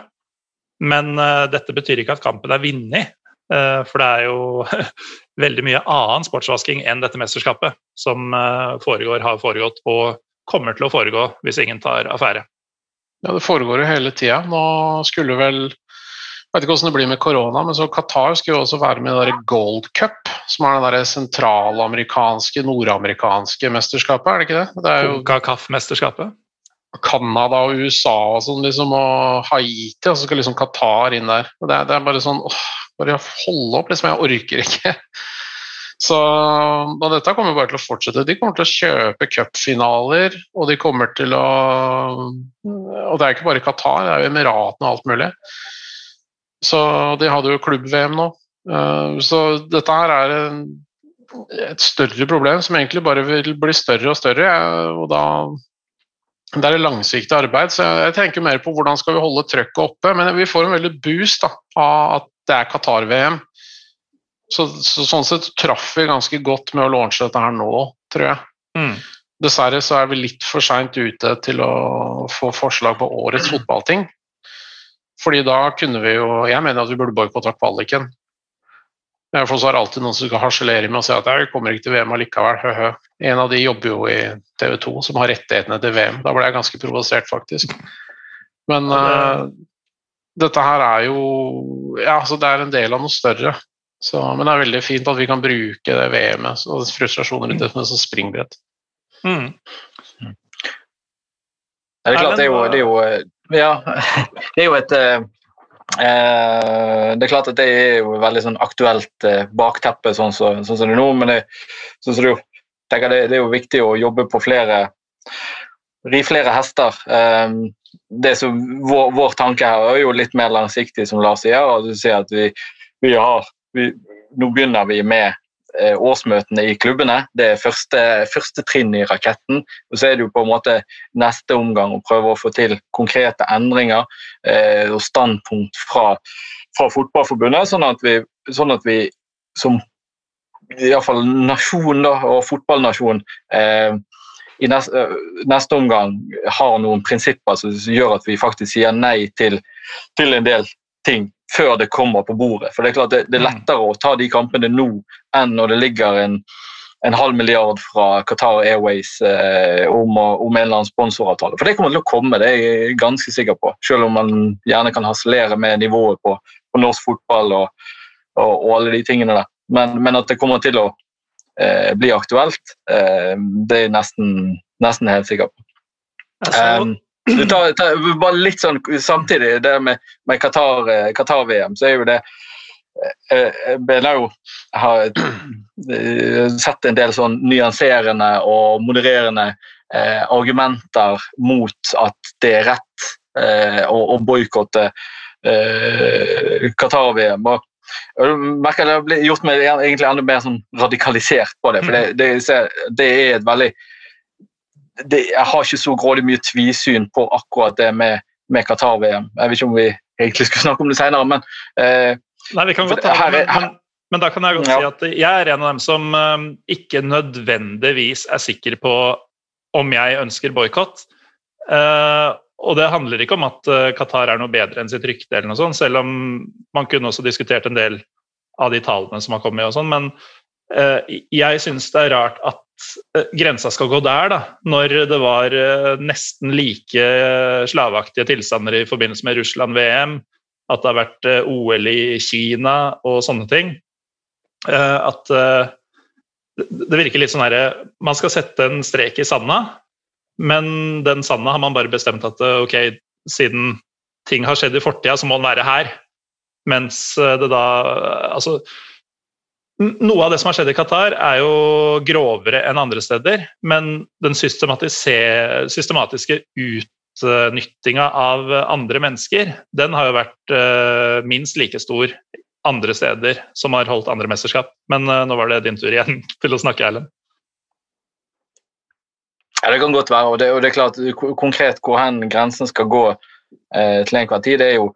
Men uh, dette betyr ikke at kampen er vunnet. For det er jo veldig mye annen sportsvasking enn dette mesterskapet som foregår, har foregått og kommer til å foregå hvis ingen tar affære. Ja, det foregår jo hele tida. Nå skulle vel jeg vet ikke hvordan det blir med korona, men så Qatar skulle jo også være med i det Gold Cup, som er det sentralamerikanske, nordamerikanske mesterskapet, er det ikke det? det er jo... CACAF-mesterskapet? Canada og USA og sånn, liksom, og Haiti, og så skal liksom Qatar inn der. Det er, det er bare sånn åh, Bare holde opp, liksom. Jeg orker ikke. Så og dette kommer bare til å fortsette. De kommer til å kjøpe cupfinaler, og de kommer til å Og det er ikke bare Qatar, det er jo Emiratene og alt mulig. Så de hadde jo klubb-VM nå. Eh, så dette her er en, et større problem som egentlig bare vil bli større og større. Og da det er et langsiktig arbeid, så jeg tenker mer på hvordan skal vi holde trøkket oppe. Men vi får en veldig boost da, av at det er Qatar-VM. Så, så, sånn sett traff vi ganske godt med å launche dette her nå, tror jeg. Mm. Dessverre så er vi litt for seint ute til å få forslag på årets fotballting. Fordi da kunne vi jo Jeg mener at vi burde boikotta kvaliken. For så er det alltid noen som skal harselere med å si at jeg kommer ikke til VM allikevel. Hø -hø. En av de jobber jo i TV 2, som har rettighetene til VM. Da ble jeg ganske provosert, faktisk. Men uh, dette her er jo Ja, så det er en del av noe større. Så, men det er veldig fint at vi kan bruke det VM-et og frustrasjonen rundt det som springbrett. Mm. Det er klart, det er jo, det er jo Ja, det er jo et uh, Eh, det er klart at det er jo veldig sånn aktuelt eh, bakteppe sånn som så, sånn det er nå, men det, sånn så det, det, det, er jo viktig å jobbe på flere Ri flere hester. Eh, det som vår, vår, tanke her er jo litt mer langsiktig, som Lars sier. og du sier at vi, vi har vi, Nå begynner vi med Eh, årsmøtene i klubbene. Det er første, første, trinn i raketten. og Så er det jo på en måte neste omgang å prøve å få til konkrete endringer eh, og standpunkt fra, fra Fotballforbundet, sånn at vi, sånn at vi som iallfall nasjon da, og fotballnasjon eh, i neste, eh, neste, omgang har noen prinsipper som gjør at vi faktisk sier nei til, til, en del ting før det kommer på bordet. For Det er klart det, det er mm. lettere å ta de kampene nå enn når det ligger en, en halv milliard fra Qatar Airways eh, om, om, en eller annen sponsoravtale. For det kommer til å komme, det er jeg ganske sikker på. Selv om man gjerne kan harselere med nivået på, på norsk fotball og, og, og, alle de tingene der. Men, men at det kommer til å eh, bli aktuelt, eh, det er jeg nesten, nesten helt sikker på. Um, tar, ta, bare litt sånn Samtidig, det med, med Qatar-VM, Qatar så er jo det eh, jo jeg har sett en del sånn nyanserende og modererende eh, argumenter mot at det er rett eh, å, å boikotte eh, Qatar-VM. Og jeg merker Det har gjort meg egentlig enda mer sånn radikalisert på det. for det, det, det er et veldig det, Jeg har ikke så grådig mye tvisyn på akkurat det med, med Qatar-VM. Jeg vet ikke om vi egentlig skal snakke om det senere, men eh, Nei, vi kan godt ta det, men, men, men, da kan jeg godt ja. si at jeg er en av dem som um, ikke nødvendigvis er sikker på om jeg ønsker boikott. Uh, og det handler ikke om at uh, Qatar er noe bedre enn sitt rykte, eller noe sånt, selv om man kunne også diskutert en del av de tallene som har kommet. og sånn, Men uh, jeg syns det er rart at grensa skal gå der, da, når det var nesten like slaveaktige tilstander i forbindelse med Russland-VM, at det har vært OL i Kina og sånne ting. at det virker litt sånn herre Man skal sette en strek i sanda, men den sanda har man bare bestemt at eh, ok, siden ting har skjedd i fortida, så må den være her. Mens eh, det da Altså noe av det som har skjedd i Qatar, er jo grovere enn andre steder. Men den systematiske utnyttinga av andre mennesker, den har jo vært uh, minst like stor andre steder som har holdt andre mesterskap. Men uh, nå var det din tur igjen til å snakke, Erlend. Ja, Det kan godt være. og det, og det er klart Konkret hvor hen grensen skal gå eh, til enhver tid, det er jo,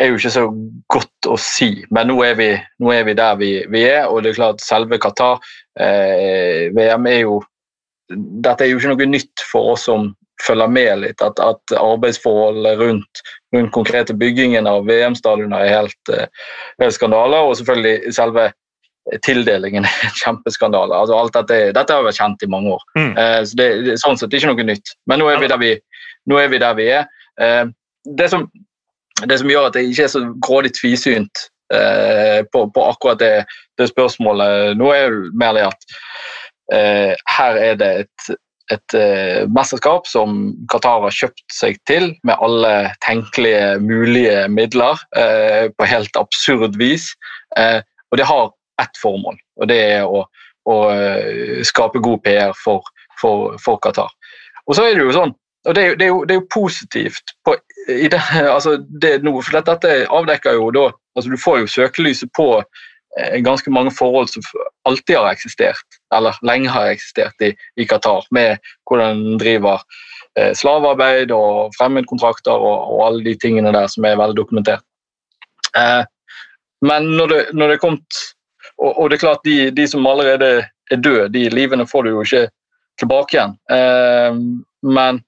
er jo, ikke så godt å si. Men nå er vi, nå er vi der vi, vi, er, og det er klart selve Qatar-VM eh, er jo Dette er jo ikke noe nytt for oss som følger med litt. At, at arbeidsforholdene rundt, rundt konkrete byggingen av VM-stadioner er helt, eh, helt skandaler, Og selvfølgelig selve tildelingen er en kjempeskandale. Altså, alt dette, dette, har vært kjent i mange år. Mm. Eh, så det, det, sånn sett ikke noe nytt. Men nå er vi der vi, er, vi, der vi er. Eh, det, som, det, som, gjør at jeg ikke er så grådig tvisynt eh, på, på, akkurat det, det, spørsmålet nå, er jo mer det at eh, her er det et, et eh, mesterskap som Qatar har kjøpt seg til med alle tenkelige mulige midler uh, på helt absurd vis. Uh, og det har ett formål, og det er å, å eh, skape god PR for, for, for, Qatar. Og så er det jo sånn, og det er, det er, jo, det er jo, positivt på, det, altså det nå, for dette avdekker jo da altså Du får jo søkelyset på eh, ganske mange forhold som alltid har eksistert, eller lenge har eksistert i, i Qatar, med hvordan en driver eh, slavearbeid og fremmedkontrakter og, og, alle de tingene der som er veldig dokumentert. Eh, men når det, når det kommet og, og, det er klart, de, de, som allerede er døde, de livene får du jo ikke tilbake igjen. Eh, men,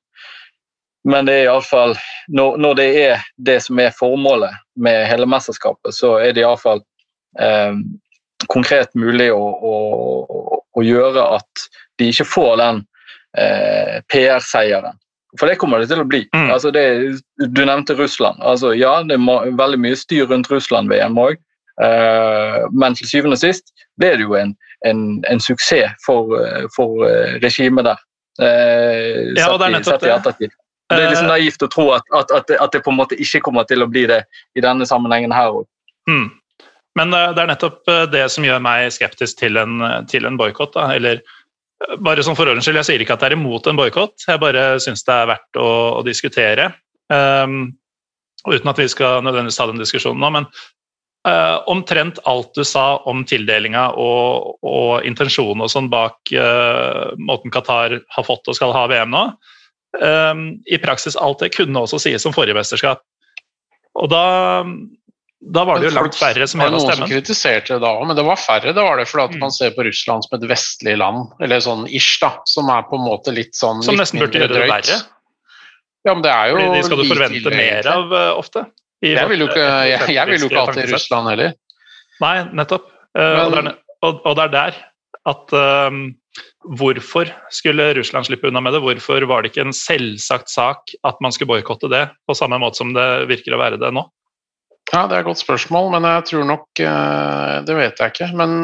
men det er iallfall når, når det er det som er formålet med hele mesterskapet, så er det iallfall eh, konkret mulig å, å, å, gjøre at de ikke får den eh, PR-seieren. For det kommer det til å bli. Mm. Altså det, du nevnte Russland. Altså, ja, det er veldig mye styr rundt Russland-VM òg. Eh, men til syvende og sist ble det jo en, en, en suksess for, eh, for eh, regimet der. ja, og det er nettopp det. Det er liksom naivt å tro at, at, at, det, at, det, på en måte ikke kommer til å bli det i denne sammenhengen her òg. Mm. Men det er nettopp det som gjør meg skeptisk til en, til en boikott. Eller bare som for ordens skyld, jeg sier ikke at det er imot en boikott, jeg bare syns det er verdt å, å diskutere. Um, uten at vi skal nødvendigvis ta den diskusjonen nå, men Uh, omtrent alt du sa om tildelinga og, og intensjonen og sånn bak uh, måten Qatar har fått og skal ha VM nå. Um, I praksis alt det kunne også sies om forrige mesterskap. Og da Da var det jo langt færre som Det var noen som stemmen. kritiserte det da òg, men det var færre. Det var det fordi at Mm. man ser på Russland som et vestlig land, eller sånn ish, da, som er på en måte litt sånn Som litt nesten burde gjøre det verre. Ja, men det er jo Fordi de skal du forvente mer av eh, ofte. Jeg vil jo ikke, eh, jeg, jeg vil jo ikke ha til. Russland heller. Nei, nettopp. Men, og, det er, og, det er der at ehm, Hvorfor skulle Russland slippe unna med det? Hvorfor var det ikke en selvsagt sak at man skulle boikotte det, på samme måte som det virker å være det nå? Ja, Det er et godt spørsmål, men jeg tror nok eh, Det vet jeg ikke. Men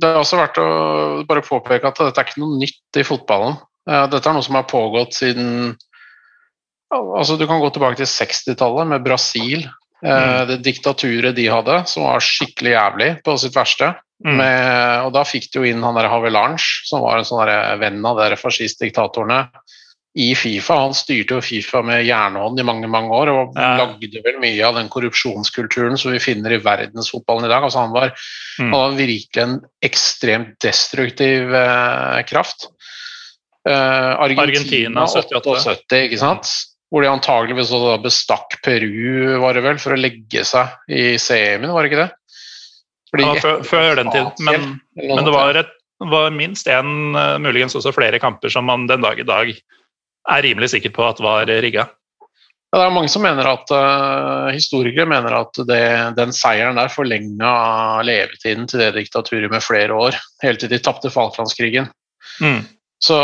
det er også verdt å bare påpeke at dette er ikke noe nytt i fotballen. Eh, Dette er noe som har pågått siden altså Du kan gå tilbake til 60-tallet med Brasil. Mm. Det diktaturet de hadde, som var skikkelig jævlig på sitt verste. Mm. Med, og Da fikk du jo inn han der Havelange, som var en sånn venn av de fascistdiktatorene i Fifa. Han styrte jo Fifa med jernhånd i mange mange år og Ja. lagde vel mye av den korrupsjonskulturen som vi finner i verdensfotballen i dag. Altså han, var, Mm. han var virkelig en ekstremt destruktiv eh, kraft. Eh, Argentina, Argentina, 78. 78, ikke sant? Hvor de antageligvis bestakk Peru, var det vel, for å legge seg i semien, var det ikke det? Før, før den tid. Men, men det var, et, var minst én, muligens også flere kamper som man den dag i dag er rimelig sikker på at var rigga. Ja, det er mange som mener at uh, Historikere mener at det, den seieren der forlenga levetiden til det diktaturet med flere år, helt til de tapte Falklandskrigen. Mm. Så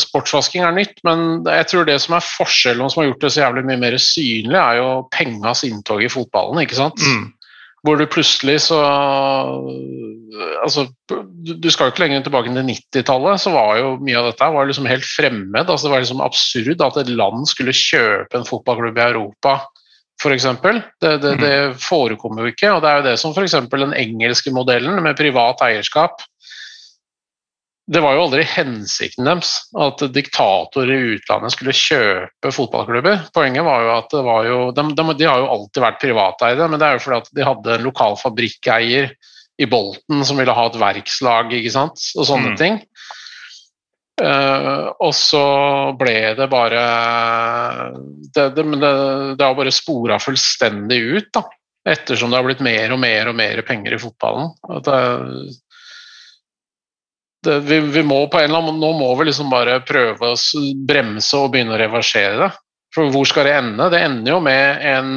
sportsvasking er nytt, men jeg tror det som er forskjellen og som har gjort det så jævlig mye mer synlig, er jo pengas inntog i fotballen. ikke sant? Mm. Hvor du plutselig så Altså, du skal jo ikke lenger tilbake til 90-tallet, så var jo mye av dette var liksom helt fremmed. altså Det var liksom absurd at et land skulle kjøpe en fotballklubb i Europa, f.eks. Det, det, det forekommer jo ikke. Og det er jo det som f.eks. den engelske modellen med privat eierskap det var jo aldri hensikten deres at diktatorer i utlandet skulle kjøpe fotballklubber. Poenget var jo at det var jo, de, de, de har jo alltid vært privateide, men det er jo fordi at de hadde en lokal fabrikkeier i Bolten som ville ha et verkslag ikke sant? og sånne Mm. ting. Uh, og så ble det bare Det, det, det, det har bare spora fullstendig ut, da. Ettersom det har blitt mer og mer og mer penger i fotballen. At det, det, vi, vi må på en eller annen Nå må vi liksom bare prøve å bremse og begynne å reversere det. For hvor skal det ende? Det ender jo med en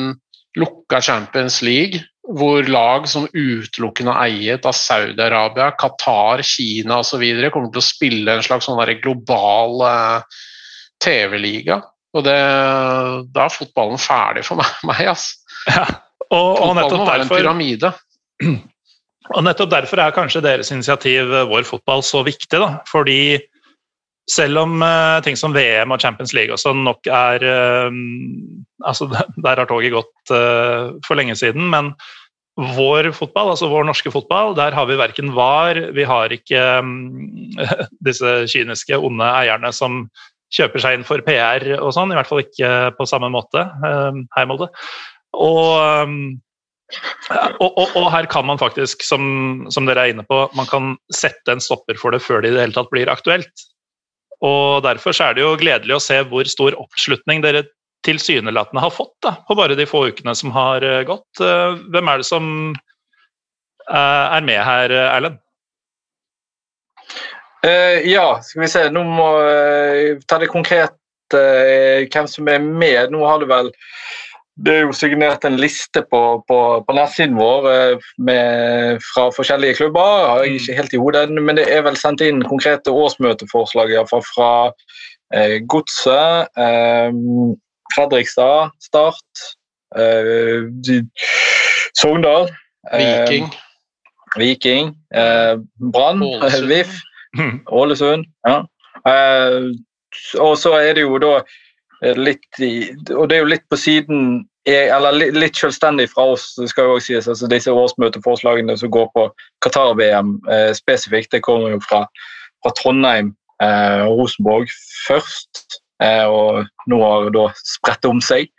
lukka Champions League, hvor lag som utelukkende er eiet av Saudi-Arabia, Qatar, Kina osv. kommer til å spille en slags sånn global eh, TV-liga. Og det, da er fotballen ferdig for meg, meg ass. Ja. Og, og, nettopp være en derfor, pyramide. og nettopp derfor er kanskje deres initiativ eh, Vår fotball så viktig. Da. Fordi selv om uh, ting som VM og Champions League også nok er uh, altså Der har toget gått uh, for lenge siden, men vår fotball, altså vår norske fotball, der har vi verken VAR, vi har ikke um, disse kyniske, onde eierne som kjøper seg inn for PR og sånn, i hvert fall ikke på samme måte. eh, Hei, Molde. Og, um, og, og, og her kan man faktisk, som, som dere er inne på, man kan sette en stopper for det før det i det hele tatt blir aktuelt. Og Derfor er det jo gledelig å se hvor stor oppslutning dere tilsynelatende har fått da, på bare de få ukene som har eh, gått. Eh, Hvem er det som eh, er med her, Erlend? Uh, ja, skal vi se. Nå må jeg ta det konkret uh, hvem som er med. Nå har du vel Det er jo signert en liste på, på, på nettsiden vår eh, med, fra forskjellige klubber. Har jeg ikke helt i hodet, men det er vel sendt inn konkrete årsmøteforslag i hvert fall fra eh, Godset, eh, Fredrikstad, Start, eh, Sogndal. eh, Viking. Viking. Eh, Brann. VIF. Ålesund. Ja. Eh, og så er det jo da litt i, Og det er jo litt på siden eh, Eller litt, selvstendig fra oss, skal jo også sies. altså Disse årsmøteforslagene som går på Qatar-VM eh, spesifikt, det kommer jo fra, fra Trondheim eh, og Rosenborg først. Eh, og nå har det da spredt om seg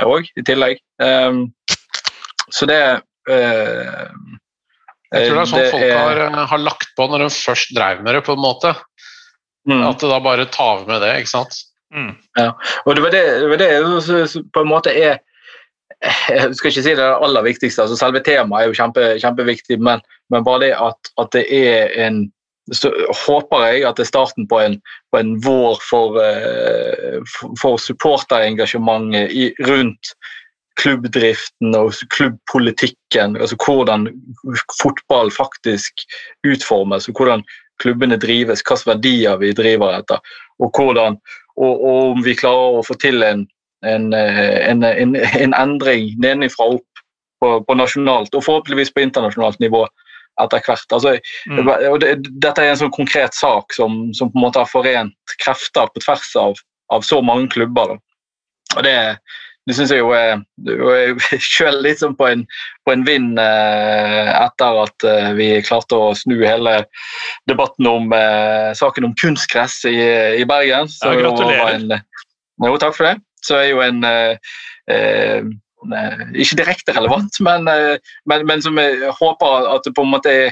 òg, i tillegg. Um, så det eh, Jeg tror det er sånn det folk er- har, eh, har lagt på når de først drev med det, på en måte. Mm. At det da bare tar med det, ikke sant. Mm. Og det var det, det, på en måte er jeg skal ikke si det aller viktigste. altså Selve temaet er jo kjempe, kjempeviktig, men, men bare det at, at, det er en så håper jeg at det er starten på en, på en vår for, for supporterengasjementet rundt klubbdriften og klubbpolitikken. altså Hvordan fotball faktisk utformes, og hvordan klubbene drives, hvilke verdier vi driver etter. Og, hvordan, og, og om vi klarer å få til en, en, en, en endring nedenfra opp på, på, nasjonalt, og forhåpentligvis på internasjonalt nivå etter hvert. Altså, mm. og det, dette er en sånn konkret sak som, som, på en måte har forent krefter på tvers av, av så mange klubber. Da. Og det, det syns jeg jo er, er selv litt sånn på en, på en vind eh, etter at eh, vi klarte å snu hele debatten om eh, saken om kunstgress i, i Bergen. Så ja, gratulerer. En, jo, takk for det. Så er jo en eh, eh Ikke direkte relevant, men, eh, men, men, som jeg håper at det på en måte er,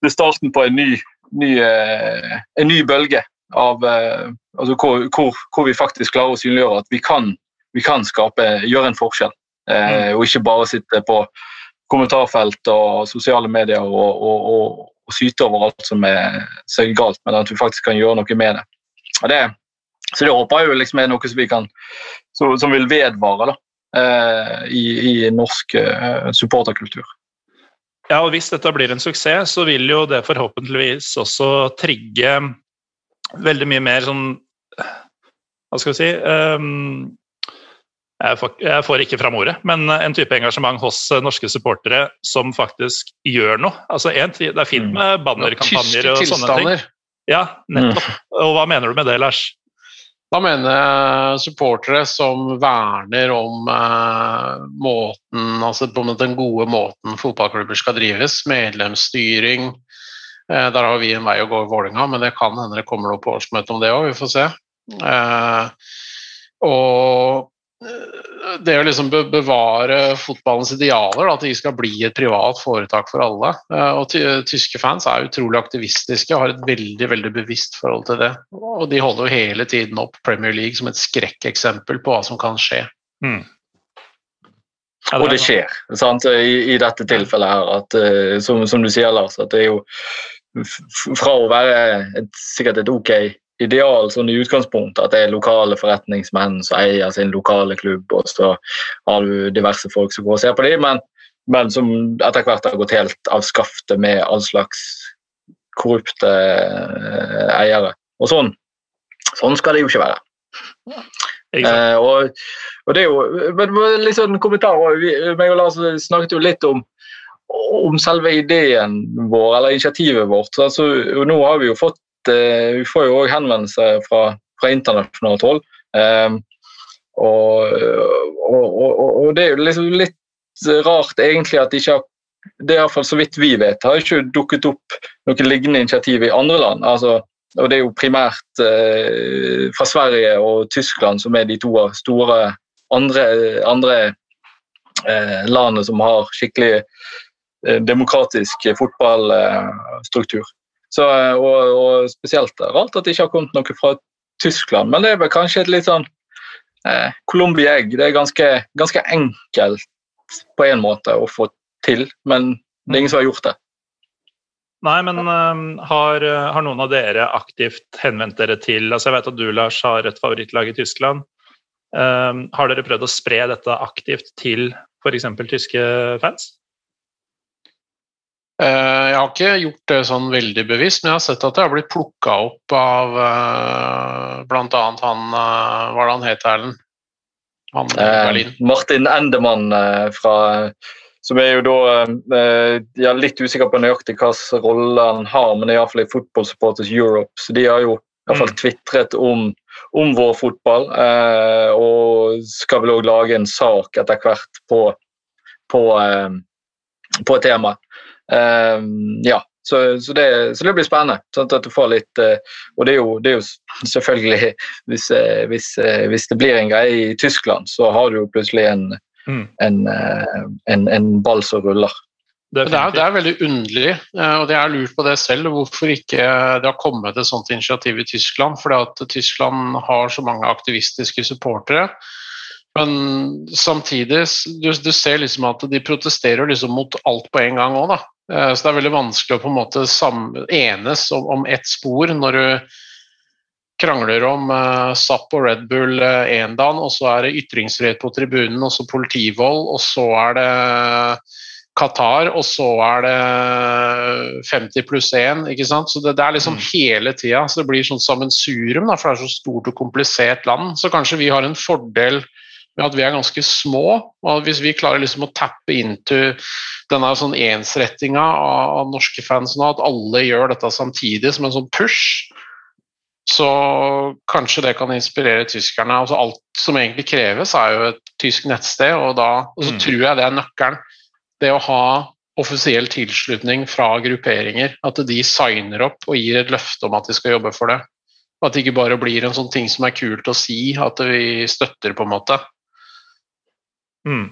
det er starten på en ny, ny, en ny bølge av altså hvor, hvor, hvor vi faktisk klarer å synliggjøre at vi kan vi kan skape, gjøre en forskjell. Eh, mm. Og ikke bare sitte på kommentarfelt og sosiale medier og, og, og, og syte over alt som er, er galt, men at vi faktisk kan gjøre noe med det. det så det håper jeg jo liksom er noe som, vi kan, som, som vil vedvare da, eh, i, i, norsk eh, supporterkultur. Ja, og Hvis dette blir en suksess, så vil jo det forhåpentligvis også trigge veldig mye mer sånn Hva skal vi si um, jeg får, jeg får, ikke fram ordet, men en type engasjement hos eh, norske supportere som faktisk gjør noe. Altså, en, det er fint mm. med bannerkampanjer og sånne ting. Ja, nettopp. Mm. Og hva mener du med det, Lars? Da mener jeg supportere som verner om eh, måten, altså på den gode måten fotballklubber skal drives. Medlemsstyring. Eh, der har vi en vei å gå i Vålinga, men det kan hende det kommer noe på årsmøtet om det òg, vi får se. Eh, og det å liksom bevare fotballens idealer, at de skal bli et privat foretak for alle. Eh, og Tyske fans er utrolig aktivistiske og har et veldig veldig bevisst forhold til det. Og de holder jo hele tiden opp Premier League som et skrekkeksempel på hva som kan skje. Mm. Og det skjer, sant? I, i dette tilfellet her, at, eh, som, som, du sier, Lars, at det er jo fra å være et, sikkert et ok ideal sånn i utgangspunktet at det er lokale forretningsmenn som eier sin lokale klubb, og så har du diverse folk som går og ser på dem, men, men som etter hvert har gått helt av skaftet med all slags korrupte eh, eiere. Og sånn, sånn skal det jo ikke være. Eh, og, og, det er jo men litt sånn kommentar meg og Lars snakket jo litt om om selve ideen vår, eller initiativet vårt. Altså, nå har vi jo fått vi får jo òg henvendelser fra, fra, internasjonalt hold. Um, og, og, og, og, det er jo liksom litt rart egentlig at det ikke har det er iallfall så vidt vi vet, har ikke dukket opp noe lignende initiativ i andre land. Altså, og Det er jo primært eh, fra Sverige og Tyskland som er de to store andre, andre eh, landene som har skikkelig eh, demokratisk fotballstruktur. Så, eh, og, og, spesielt rart at det ikke har kommet noe fra Tyskland. Men det er vel kanskje et litt sånn eh, egg. Det er ganske, ganske, enkelt på en måte å få til, men det er ingen som har gjort det. Nei, men uh, har, har, noen av dere aktivt henvendt dere til altså Jeg vet at du, Lars, har et favorittlag i Tyskland. Uh, har dere prøvd å spre dette aktivt til f.eks. tyske fans? Eh, jeg har ikke gjort det sånn veldig bevisst, men jeg har sett at det har blitt plukka opp av uh, bl.a. han uh, Hva er det han het, Erlend? Han i Berlin. Eh, Martin Endemann fra Som er jo da Jeg er litt usikker på nøyaktig hvilken rolle han har, men det er iallfall i Football Supporters Europe. Så de har jo iallfall mm. tvitret om, om vår fotball, og skal vel òg lage en sak etter hvert på, på, på temaet. Ehm, ja, så, så, det, så, det, blir spennende. Sånn at du får litt, eh, og det er, jo, det er jo selvfølgelig hvis, eh, hvis, eh, hvis, det blir en greie i Tyskland, så har du jo plutselig en, mm. en, en, en ball som ruller. Det er, det er, veldig underlig, og det er lurt på det selv, hvorfor ikke det har kommet et sånt initiativ i Tyskland. At Tyskland har så mange aktivistiske supportere. Men samtidig, du, du ser liksom at de protesterer liksom mot alt på en gang òg, da. Eh, så det er veldig vanskelig å på en måte enes om, om ett spor når du krangler om uh, Zapp og Red Bull én uh, dag, og så er det ytringsfrihet på tribunen, og så politivold, og så er det Qatar, og så er det 50 pluss 1. ikke sant? Så det, det er liksom mm. hele tida. Så det blir sånn sammensurium, da, for det er så stort og komplisert land. Så kanskje vi har en fordel at vi er ganske små. og Hvis vi klarer liksom å tappe into denne sånn ensrettinga av, av norske fans nå, at alle gjør dette samtidig som en sånn push, så kanskje det kan inspirere tyskerne. Altså alt som egentlig kreves, er jo et tysk nettsted, og, da, og så mm. tror jeg det er nøkkelen det å ha offisiell tilslutning fra grupperinger, at de signer opp og gir et løfte om at de skal jobbe for det. At det ikke bare blir en sånn ting som er kult å si, at vi støtter, på en måte. Mm.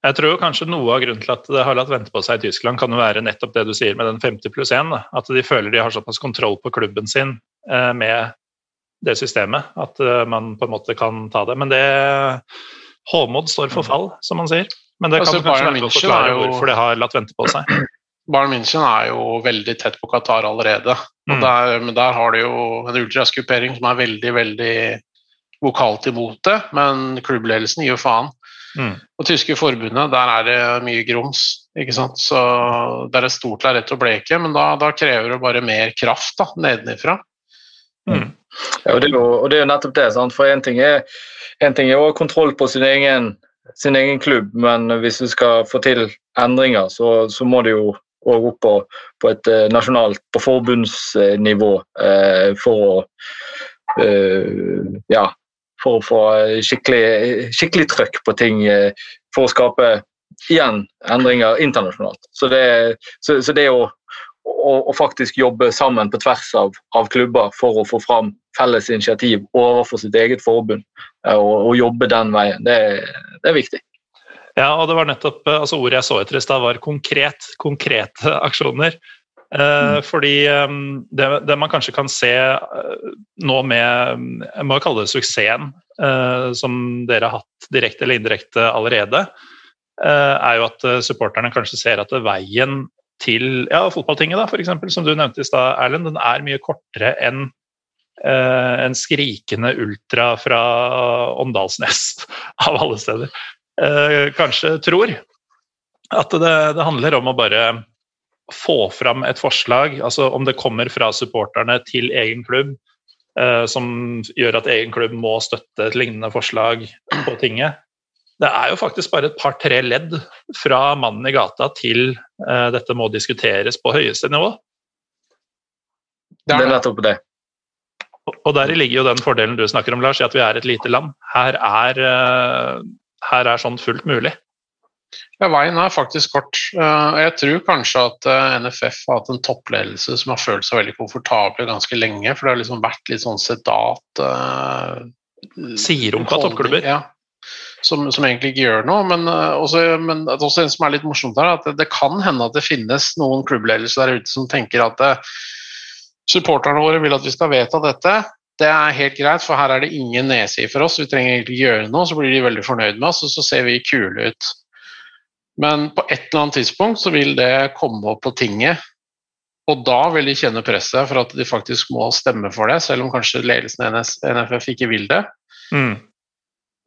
Jeg tror kanskje noe av grunnen til at det har latt vente på seg i Tyskland, kan jo være nettopp det du sier med den 50 pluss 1. At de føler de har såpass kontroll på klubben sin eh, med det systemet at eh, man på en måte kan ta det. Men det Håmod står for fall, som man sier. Men det kan altså, kanskje være å forklare jo, hvorfor det har latt vente på seg. Bayern München er jo veldig tett på Qatar allerede. Mm. Der, men der har de jo en ultraskupering som er veldig, veldig vokalt imot det. Men klubbledelsen gir jo faen. Mm. Og tyske forbundet, der er det mye grums. ikke sant? Så det er et stort lerret å bleke, men da, da, krever det bare mer kraft da, nedenifra. Mm. Ja, og det, er jo, og det er jo nettopp det. Sant? For én ting er en ting er å ha kontroll på sin egen sin egen klubb, men hvis du skal få til endringer, så, så må det jo òg opp på, på, et eh, nasjonalt, på forbundsnivå, eh, for å eh, ja, for å få skikkelig, skikkelig trøkk på ting, eh, for å skape igjen endringer internasjonalt. Så det, så, så det å, å, å, faktisk jobbe sammen på tvers av, av klubber for å få fram felles initiativ overfor sitt eget forbund eh, og, og jobbe den veien. Det, det, er viktig. Ja, og det var nettopp eh, altså Ordet jeg så etter i stad, var konkret. Konkrete aksjoner. Eh, mm. Fordi det, det, man kanskje kan se uh, nå med Jeg må jo kalle det suksessen uh, som dere har hatt direkte eller indirekte allerede, er jo at supporterne kanskje ser at veien til ja, fotballtinget, da, for eksempel, som du nevnte i stad, Erlend, den er mye kortere enn Eh, en skrikende ultra fra Åndalsnes, av alle steder, eh, kanskje tror at det, det, handler om å bare få fram et forslag, altså om det kommer fra supporterne til egen klubb, eh, som gjør at egen klubb må støtte et lignende forslag på tinget. Det er jo faktisk bare et par-tre ledd fra mannen i gata til dette må diskuteres på høyeste nivå. Det er nettopp det. Og der ligger jo den fordelen du snakker om, Lars, i at vi er et lite land. Her er, eh, her er sånn fullt mulig. Ja, Veien er faktisk kort. Eh, jeg tror kanskje at eh, NFF har hatt en toppledelse som har følt seg veldig komfortable ganske lenge. For det har liksom vært litt sånn sedat Sier om hva toppklubber? Ja, som, som, egentlig ikke gjør noe. Men, også, men også en som er litt morsomt her, at det, kan hende at det finnes noen klubbledelser der ute som tenker at supporterne våre vil at vi skal vedta dette. Det er helt greit, for her er det ingen nese for oss. Vi trenger egentlig ikke gjøre noe, så blir de veldig fornøyd med oss, og så ser vi kule ut. Men på et eller annet tidspunkt så vil det komme opp på tinget, og da vil de kjenne presset for at de faktisk må stemme for det, selv om kanskje ledelsen i NFF ikke vil det. Mm.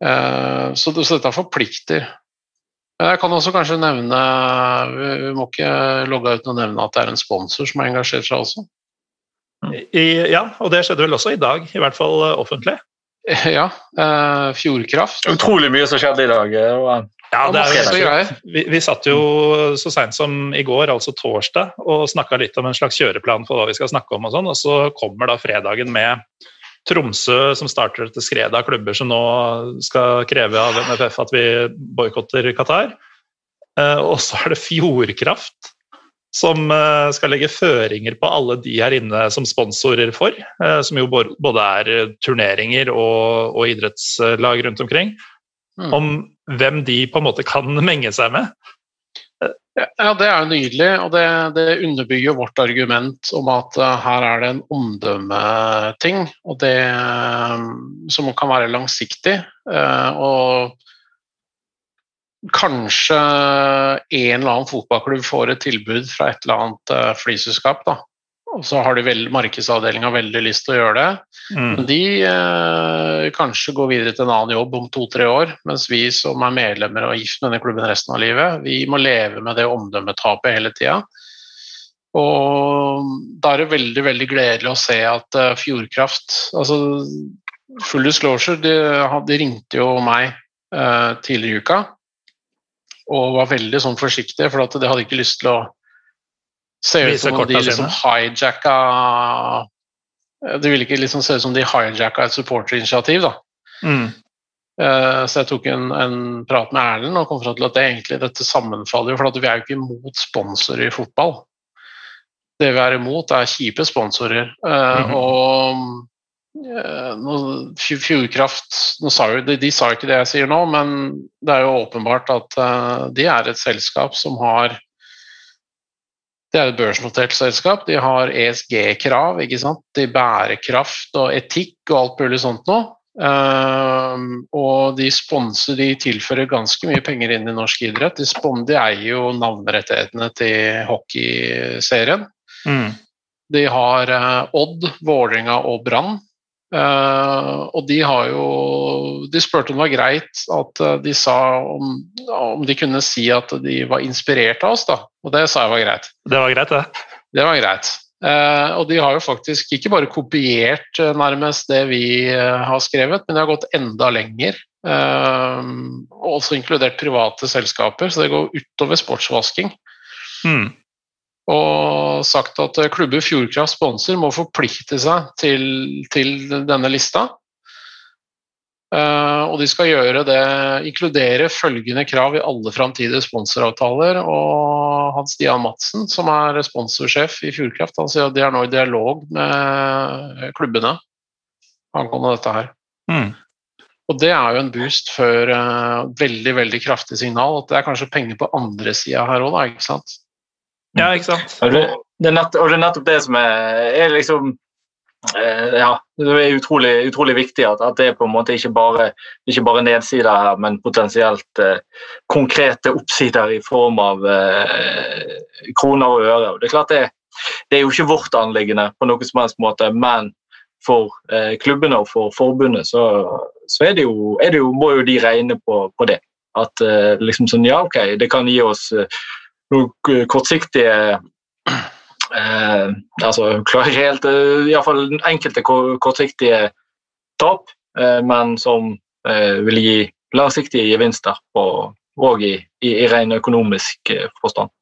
Uh, så, så, dette forplikter. Jeg kan også kanskje nevne Vi må ikke logge ut og nevne at det er en sponsor som har engasjert seg også. I, ja, og det skjedde vel også i dag, i hvert fall uh, offentlig. Ja. Uh, Fjordkraft. Utrolig mye som skjedde i dag. Ja, det er jo, vi, vi satt jo så seint som i går, altså torsdag, og snakka litt om en slags kjøreplan for hva vi skal snakke om. Og sånn, og så kommer da fredagen med Tromsø, som starter dette skredet av klubber som nå skal kreve av NFF at vi boikotter Qatar. Uh, og så er det Fjordkraft som eh, skal legge føringer på alle de her inne som sponsorer for, eh, som jo både er eh, turneringer og, og idrettslag rundt omkring, mm. om hvem de på en måte kan menge seg med. Ja, det er jo nydelig, og det, det underbygger vårt argument om at uh, her er det en omdømmeting, og det uh, som kan være langsiktig. Uh, og kanskje en eller annen fotballklubb får et tilbud fra et eller annet flyselskap, da, og så har de markedsavdelinga veldig lyst til å gjøre det. Mm. De eh, kanskje går videre til en annen jobb om to-tre år, mens vi som er medlemmer og gift med denne klubben resten av livet, vi må leve med det omdømmetapet hele tida. Og da er det veldig veldig gledelig å se at uh, Fjordkraft altså Full disclosure, de, de ringte jo meg uh, tidligere i uka og var veldig sånn forsiktige, for at de hadde ikke lyst til å Se ut som om de liksom hijacka Det ville ikke liksom se ut som de hijacka et supporterinitiativ, da. Mm. Uh, så jeg tok en, en prat med Erlend og kom fram til at det egentlig dette sammenfaller for vi er jo ikke imot sponsorer i fotball. Det vi er imot, er kjipe sponsorer. Uh, mm -hmm. Og Fjordkraft nå sa jo, de, de, sa ikke det jeg sier nå, men det er jo åpenbart at de er et selskap som har det er et børsnotert selskap. De har ESG-krav, ikke sant? de bærekraft og etikk og alt mulig sånt nå. Um, og de sponser, de tilfører ganske mye penger inn i norsk idrett. De, spon, de eier jo navnerettighetene til hockeyserien. Mm. De har uh, Odd, Vålerenga og Brann Uh, og de har jo De spurte om det var greit at uh, de sa om, om, de kunne si at de var inspirert av oss, da. Og det sa jeg var greit. Det var greit, det. Det var greit. Uh, og de har jo faktisk ikke bare kopiert nærmest det vi har skrevet, men de har gått enda lenger. og også inkludert private selskaper, så det går utover sportsvasking. Mm og sagt at eh, klubber Fjordkraft sponser må forplikte seg til, til denne lista. Uh, og de skal gjøre det, inkludere følgende krav i alle framtidige sponsoravtaler. Og Hans Stian Madsen, som er sponsorsjef i Fjordkraft, han sier at de er nå i dialog med klubbene angående dette her. Mm. Og det er jo en boost før uh, veldig veldig kraftig signal. At det er kanskje penger på andre sida her òg, ikke sant. Ja, ikke sant. Og det, er, nettopp det som er, er liksom eh, Ja, det er utrolig, utrolig viktig at, at, det på en måte ikke bare, ikke bare nedsider her, men potensielt eh, konkrete oppsider i form av eh, kroner og øre. Og det er klart det, det er jo ikke vårt anliggende på noen som helst måte, men for eh, klubbene og for forbundet så, så er det jo, er det jo, må jo de regne på, på det. At eh, liksom sånn, ja, ok, det kan gi oss eh, noen kortsiktige eh, altså helt, eh, Iallfall enkelte kortsiktige tap, eh, men som eh, vil gi langsiktige gevinster òg i, i, i ren økonomisk eh, forstand.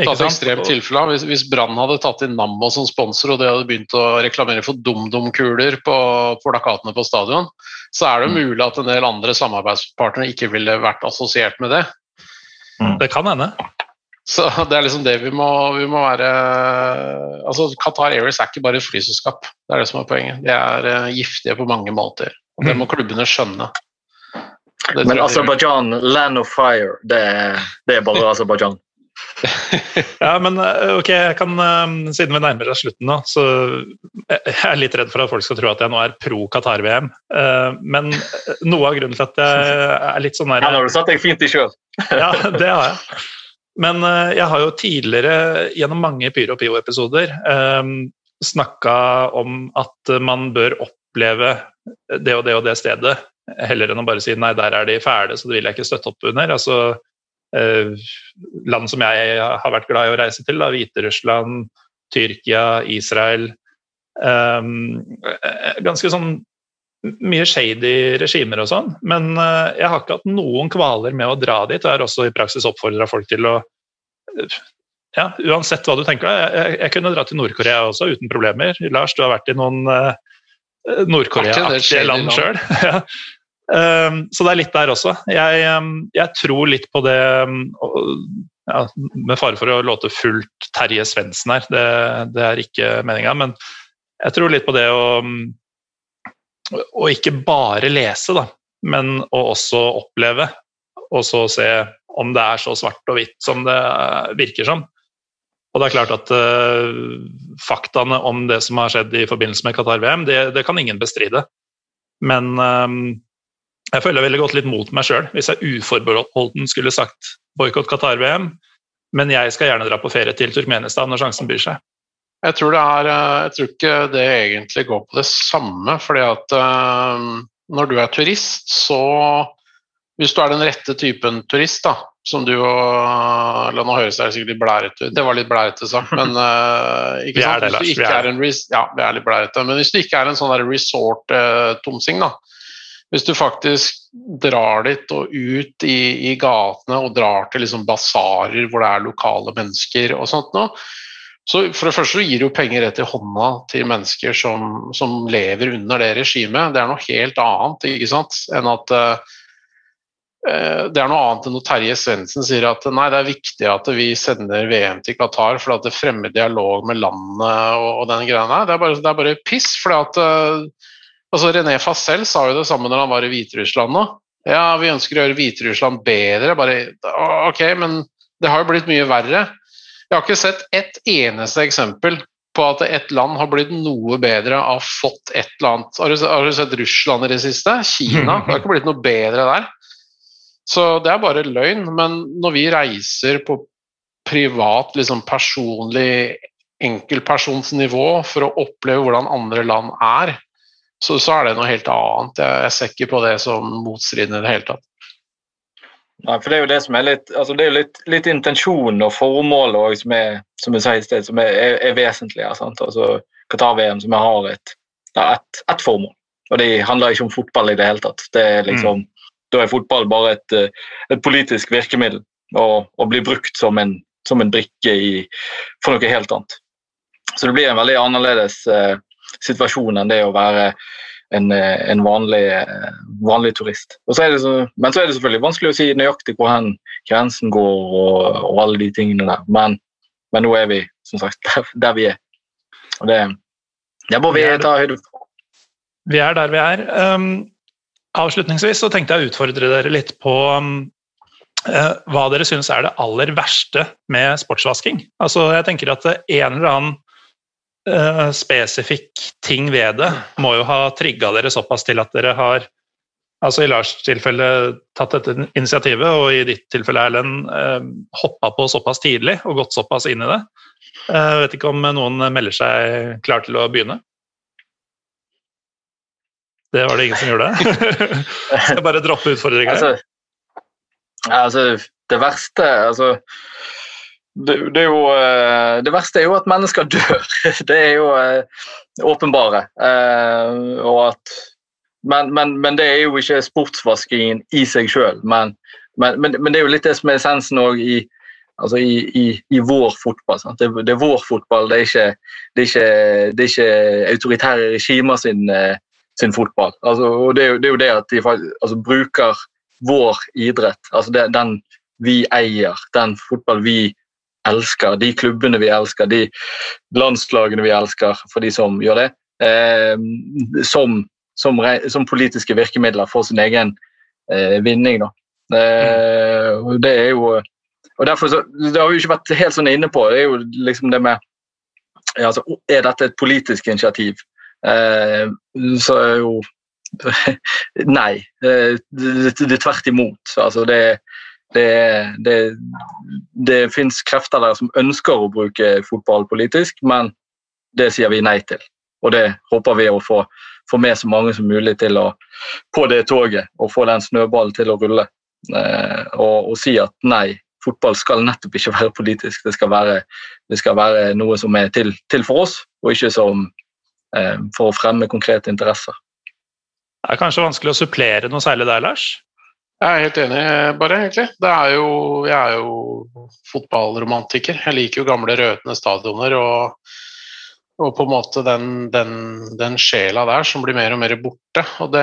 Tatt ekstremt tilfelle. Hvis, hvis Brann hadde tatt inn Nammo som sponsor og de hadde begynt å reklamere for DumDum-kuler på, på plakatene på stadion, så er det mm. mulig at en del andre samarbeidspartnere ikke ville vært assosiert med det. Mm. Det kan hende. Så det er liksom det vi må, vi må være Altså, Qatar Airways er ikke bare et flyselskap, det er det som er poenget. De er uh, giftige på mange måter. og Det må mm. klubbene skjønne. Men Aserbajdsjan, land of fire, det, det er bare Aserbajdsjan. ja, men eh, ok, jeg kan, eh, siden vi nærmer oss slutten nå, så jeg er litt redd for at folk skal tro at jeg nå er pro Qatar-VM. Men noe av grunnen til at jeg er litt sånn der Ja, Nå har du satt deg fint i sjøl. ja, det har jeg. Men eh, jeg har jo tidligere gjennom mange Pyro Pio-episoder eh, snakka om at man bør oppleve det og det og det stedet, heller enn å bare si nei, der er de fæle, så det vil jeg ikke støtte opp under. Altså, uh, land som jeg har vært glad i å reise til, da, Hviterussland, Tyrkia, Israel Ganske sånn mye shady regimer og sånn, men eh, jeg har ikke hatt noen kvaler med å dra dit. Og jeg har også i praksis oppfordra folk til å ja, Uansett hva du tenker deg. Jeg, jeg, kunne dra til Nord-Korea også uten problemer. Lars, du har vært i noen uh, Nord-Korea-aktige land sjøl. ja. um, så det er litt der også. Jeg, um, jeg tror litt på det um, ja, Med fare for å låte fullt Terje Svendsen her, det, det, er ikke meninga, men jeg tror litt på det å og ikke bare lese, da, men å også oppleve. Og så se om det er så svart og hvitt som det eh, virker som. Og det er klart at uh, faktaene om det som har skjedd i forbindelse med Qatar-VM, det, det, kan ingen bestride. Men um, jeg føler veldig godt litt mot meg sjøl hvis jeg uforbeholden skulle sagt boikott Qatar-VM, men jeg skal gjerne dra på ferie til Turkmenistan når sjansen byr seg. Jeg tror, er, jeg tror, ikke det egentlig går på det samme, fordi at uh, når du er turist, så Hvis du er den rette typen turist, da, som du og La nå høres det sikkert litt blærete ut, det var litt blærete sagt, men ikke sant? Det, hvis du ikke er en, ja, vi er litt blærete, men hvis du ikke er en sånn resort-tomsing, da, hvis du faktisk drar dit og ut i, i gatene og drar til liksom basarer hvor det er lokale mennesker og sånt noe, så For det første gir jo penger rett i hånda til mennesker som, som, lever under det regimet. Det er noe helt annet ikke sant, enn at uh, det er noe annet enn når Terje Svendsen sier at nei, det er viktig at vi sender VM til Qatar for at det fremmer dialog med landet og, og den greia der. Det er bare, det er bare piss. at uh, altså René Fassel sa jo det samme når han var i Hviterussland nå. Ja, vi ønsker å gjøre Hviterussland bedre. Bare, ok, men det har jo blitt mye verre. Jeg har ikke sett ett eneste eksempel på at et land har blitt noe bedre av fått et eller annet. Har du, har du sett Russland i det siste? Kina? Det har ikke blitt noe bedre der. Så det er bare løgn. Men når vi reiser på privat, liksom personlig enkeltpersonsnivå for å oppleve hvordan andre land er, så, så, er det noe helt annet. Jeg, jeg ser ikke på det som motstridende i det hele tatt. Nei, for Det er jo det som er litt, altså det er litt, litt intensjonen og formålet som, er, som jeg sa i sted, som er, er, er vesentlig. sant? altså Qatar-VM som har et, et, et, formål. Og Det handler ikke om fotball i det hele tatt. Det er liksom, mm. Da er fotball bare et, et politisk virkemiddel og, og blir brukt som en, som en brikke i, for noe helt annet. Så det blir en veldig annerledes eh, situasjon enn det å være en, eh, en vanlig, eh, vanlig, turist. Så så, men så er det selvfølgelig vanskelig å si nøyaktig hvor hen grensen går og, og, alle de tingene der. Men, men, nå er vi som sagt der, der vi er. Og det, det må vi ta høyde for. Vi er der vi er. Um, avslutningsvis så tenkte jeg å utfordre dere litt på um, uh, hva dere syns er det aller verste med sportsvasking. Altså, jeg tenker at en eller annen uh, spesifikk ting ved det må jo ha trigga dere såpass til at dere har altså i Lars' tilfelle tatt dette initiativet, og i ditt tilfelle, Erlend, uh, hoppa på såpass tidlig og gått såpass inn i det. Jeg uh, vet ikke om noen melder seg klar til å begynne? Det var det ingen som gjorde. Skal jeg bare droppe utfordringa? Altså, altså, det verste altså det, det, jo, eh, det, verste er jo at mennesker dør. Det er jo uh, åpenbare. Uh, at, men, men, men, det er jo ikke sportsvaskingen i seg sjøl. Men, men, det er jo litt det som er essensen òg i, altså i, i, i, vår fotball. Det, det, er vår fotball, det er ikke, er ikke, er ikke autoritære regimer sin, sin fotball. Altså, og er, jo, det er, jo, det at de altså, bruker vår idrett, altså den vi eier, den fotball vi elsker, de klubbene vi elsker, de landslagene vi elsker, for de som gjør det, eh, som, som, som, politiske virkemidler for sin egen eh, vinning. Da. Eh, det er jo og derfor så, Det har vi ikke vært helt sånn inne på. det er jo liksom det med ja, altså, Er dette et politisk initiativ? Eh, så er jo Nei. Eh, det, det, tvert imot. Altså, det, det, det, det fins krefter der som ønsker å bruke fotball politisk, men det sier vi nei til. Og det håper vi å få, få med så mange som mulig til å, på det toget og få den snøballen til å rulle. Eh, og, og, si at nei, fotball skal nettopp ikke være politisk. Det skal være, det skal være noe som er til, til, for oss, og ikke som, eh, for å fremme konkrete interesser. Det er kanskje vanskelig å supplere noe særlig der, Lars? Jeg er helt enig, bare, egentlig. Er jo, jeg er jo fotballromantiker. Jeg liker jo gamle rødende stadioner og, og, på en måte den, den, den, sjela der som blir mer og mer borte. Og det,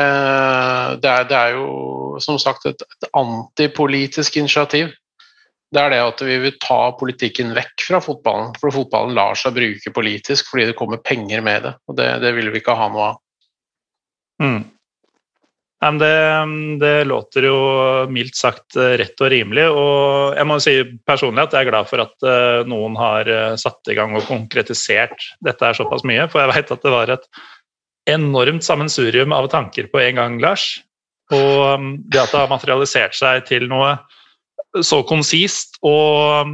det, er, det er, jo som sagt et, et, antipolitisk initiativ. Det er det at vi vil ta politikken vekk fra fotballen. For fotballen lar seg bruke politisk fordi det kommer penger med det. Og det, det vil vi ikke ha noe av. Mm. Det, det, låter jo mildt sagt rett og rimelig. Og jeg må si personlig at jeg er glad for at noen har satt i gang og konkretisert dette her såpass mye. For jeg veit at det var et enormt sammensurium av tanker på en gang, Lars. Og det at det har materialisert seg til noe så konsist og,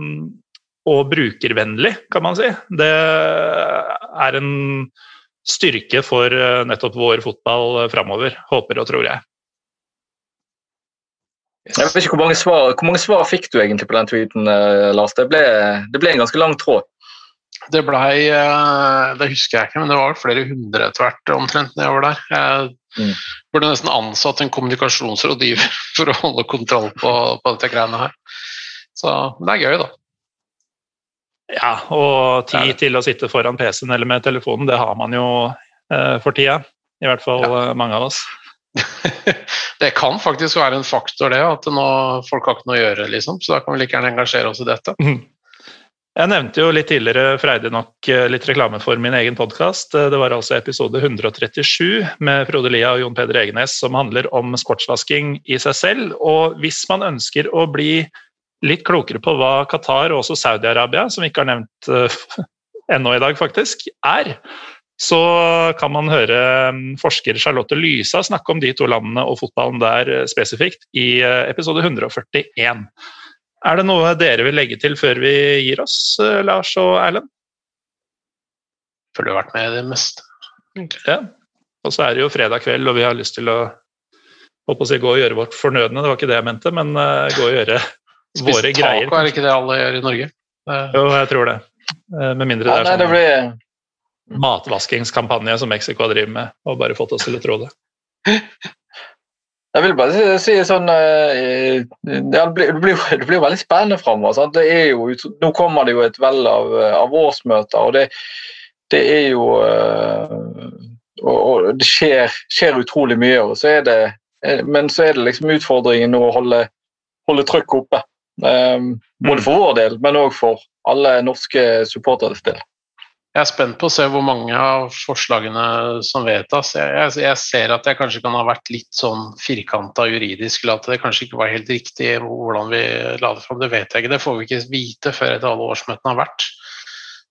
og brukervennlig, kan man si, det er en styrke for eh, nettopp vår fotball framover, håper og tror jeg. Jeg vet ikke Hvor mange svar, hvor mange svar fikk du egentlig på den tweeten, eh, Lars? Det ble, det ble en ganske lang tråd. Det blei eh, Det husker jeg ikke, men det var flere hundre etter hvert omtrent nedover der. Jeg mm. burde nesten ansatt en kommunikasjonsrådgiver for å holde kontroll på, på dette greiene her. Så det er gøy, da. Ja, og tid til å sitte foran PC-en eller med telefonen, det har man jo eh, for tida. I hvert fall ja. Eh, mange av oss. det kan faktisk være en faktor, det. At nå, folk har ikke noe å gjøre, liksom. Så da kan vi like gjerne engasjere oss i dette. Mm. Jeg nevnte jo litt tidligere freidig nok eh, litt reklame for min egen podkast. Eh, det var altså episode 137 med Frode Lia og Jon Peder Egenes som handler om sportsvasking i seg selv. Og hvis man ønsker å bli litt klokere på hva Qatar og også Saudi-Arabia, som vi ikke har nevnt uh, ennå i dag, faktisk, er, så kan man høre mm, forsker Charlotte Lysa snakke om de to landene og fotballen der spesifikt i episode 141. Er det noe dere vil legge til før vi gir oss, eh, Lars og Erlend? Føler du har vært med i det meste. Ja. Og så er det jo fredag kveld, og vi har lyst til å, å si, gå og gjøre vårt fornødne. Det var ikke det jeg mente, men uh, gå og gjøre Spist våre taco, greier. er det ikke det alle gjør i Norge? Jo, jeg tror det. Uh, med mindre ja, det er sånn blir... matvaskingskampanje som Mexico driver med, og bare fått oss til å tro det. Jeg vil bare si, sånn eh, Det blir, det blir veldig spennende framover. Nå kommer det jo et vell av, av årsmøter, og det, det er jo eh, og, og det skjer, skjer, utrolig mye. Og så det, eh, men så er det liksom utfordringen nå å holde, holde trykket oppe. Både mm. for vår del, men òg for alle norske supporteres del. Jeg er spent på å se hvor mange av forslagene som vedtas. Jeg, jeg, jeg ser at jeg kanskje kan ha vært litt sånn firkanta juridisk, eller at det kanskje ikke var helt riktig hvordan vi la det fram. Det vet jeg ikke, det får vi ikke vite før etter alle årsmøtene har vært.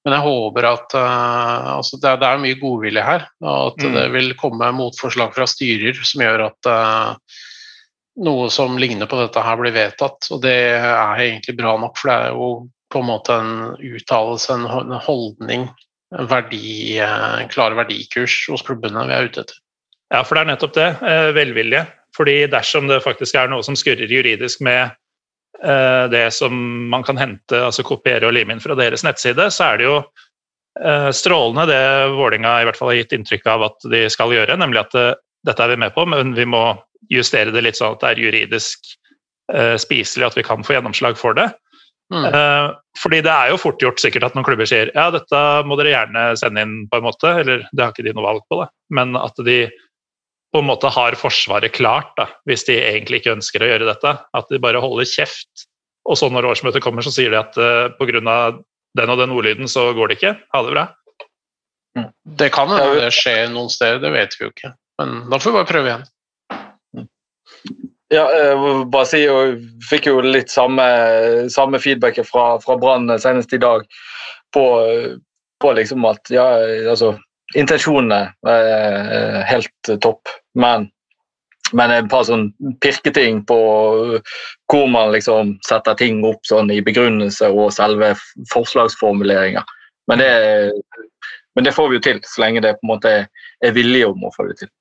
Men jeg håper at uh, altså det, er, det, er, mye godvilje her, og at mm. det vil komme motforslag fra styrer som gjør at uh, noe som ligner på dette her blir vedtatt. Og det er egentlig bra nok, for det er jo på en måte en uttalelse, en holdning verdi, eh, klare verdikurs hos klubbene vi er ute etter. Ja, for det er nettopp det. Eh, velvilje. Fordi dersom det faktisk er noe som skurrer juridisk med eh, det som man kan hente, altså kopiere og lime inn fra deres nettside, så er det jo strålende det Vålinga i hvert fall har gitt inntrykk av at de skal gjøre, nemlig at dette er vi med på, men vi må justere det litt sånn at det er juridisk spiselig, at vi kan få gjennomslag for det. Mm. Eh, fordi det er jo fort gjort sikkert at noen klubber sier ja, dette må dere gjerne sende inn, på en måte, eller det har ikke de noe valg på, det. men at de på en måte har Forsvaret klart, da, hvis de egentlig ikke ønsker å gjøre dette. At de bare holder kjeft. Og så når årsmøtet kommer, så sier de at uh, eh, pga. den og den ordlyden så går det ikke. Ha det bra. Mm. Det kan hende det skjer noen steder, det vet vi jo ikke. Men da får vi bare prøve igjen. Ja, bare si, og fikk jo litt samme, samme feedback fra, fra Brann senest i dag på, på liksom at ja, altså Intensjonene er helt topp, men, men et par sånn pirketing på hvor man liksom setter ting opp sånn i begrunnelse og selve forslagsformuleringer. Men det, men det får vi jo til, så lenge det på en måte er vilje om å få det til.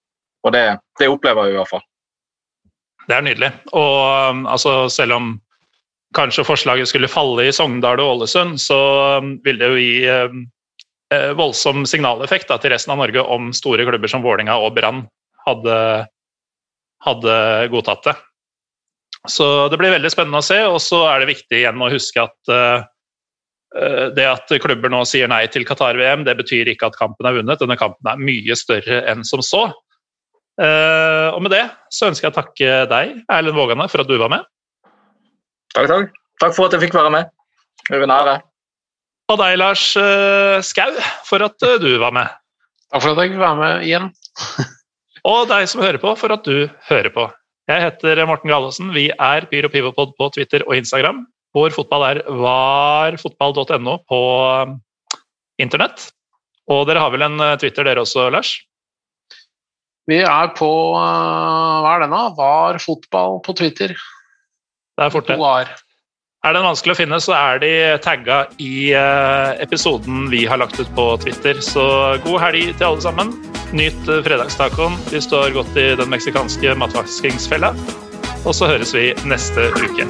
Og det, det opplever jeg i hvert fall. Det er nydelig. Og um, altså, selv om kanskje forslaget skulle falle i Sogndal og Ålesund, så um, vil det jo gi um, eh, voldsom signaleffekt da, til resten av Norge om store klubber som Vålinga og Brann hadde, hadde, godtatt det. Så det blir veldig spennende å se, og så er det viktig igjen å huske at eh, det at klubber nå sier nei til Qatar-VM, det betyr ikke at kampen er vunnet. Denne kampen er mye større enn som så. Uh, og med det så ønsker jeg å takke deg, Erlend Vågane, for at du var med. Takk, takk. Takk for at jeg fikk være med. Det var en ære. Og deg, Lars uh, Skau, for at uh, du var med. Takk for at jeg fikk være med igjen. Og deg som hører på, for at du hører på. Jeg heter Morten Galaasen. Vi er Pyro Pivopod på Twitter og Instagram. Vår fotball er varfotball.no på internett. Og dere har vel en Twitter dere også, Lars? Vi er på uh, Hva er den, da? Var fotball på Twitter. Det er fort det. Er den vanskelig å finne, så er de tagga i uh, episoden vi har lagt ut på Twitter. Så god helg til alle sammen. Nyt fredagstacoen. Vi står godt i den meksikanske matvaskingsfella. Og så høres vi neste uke.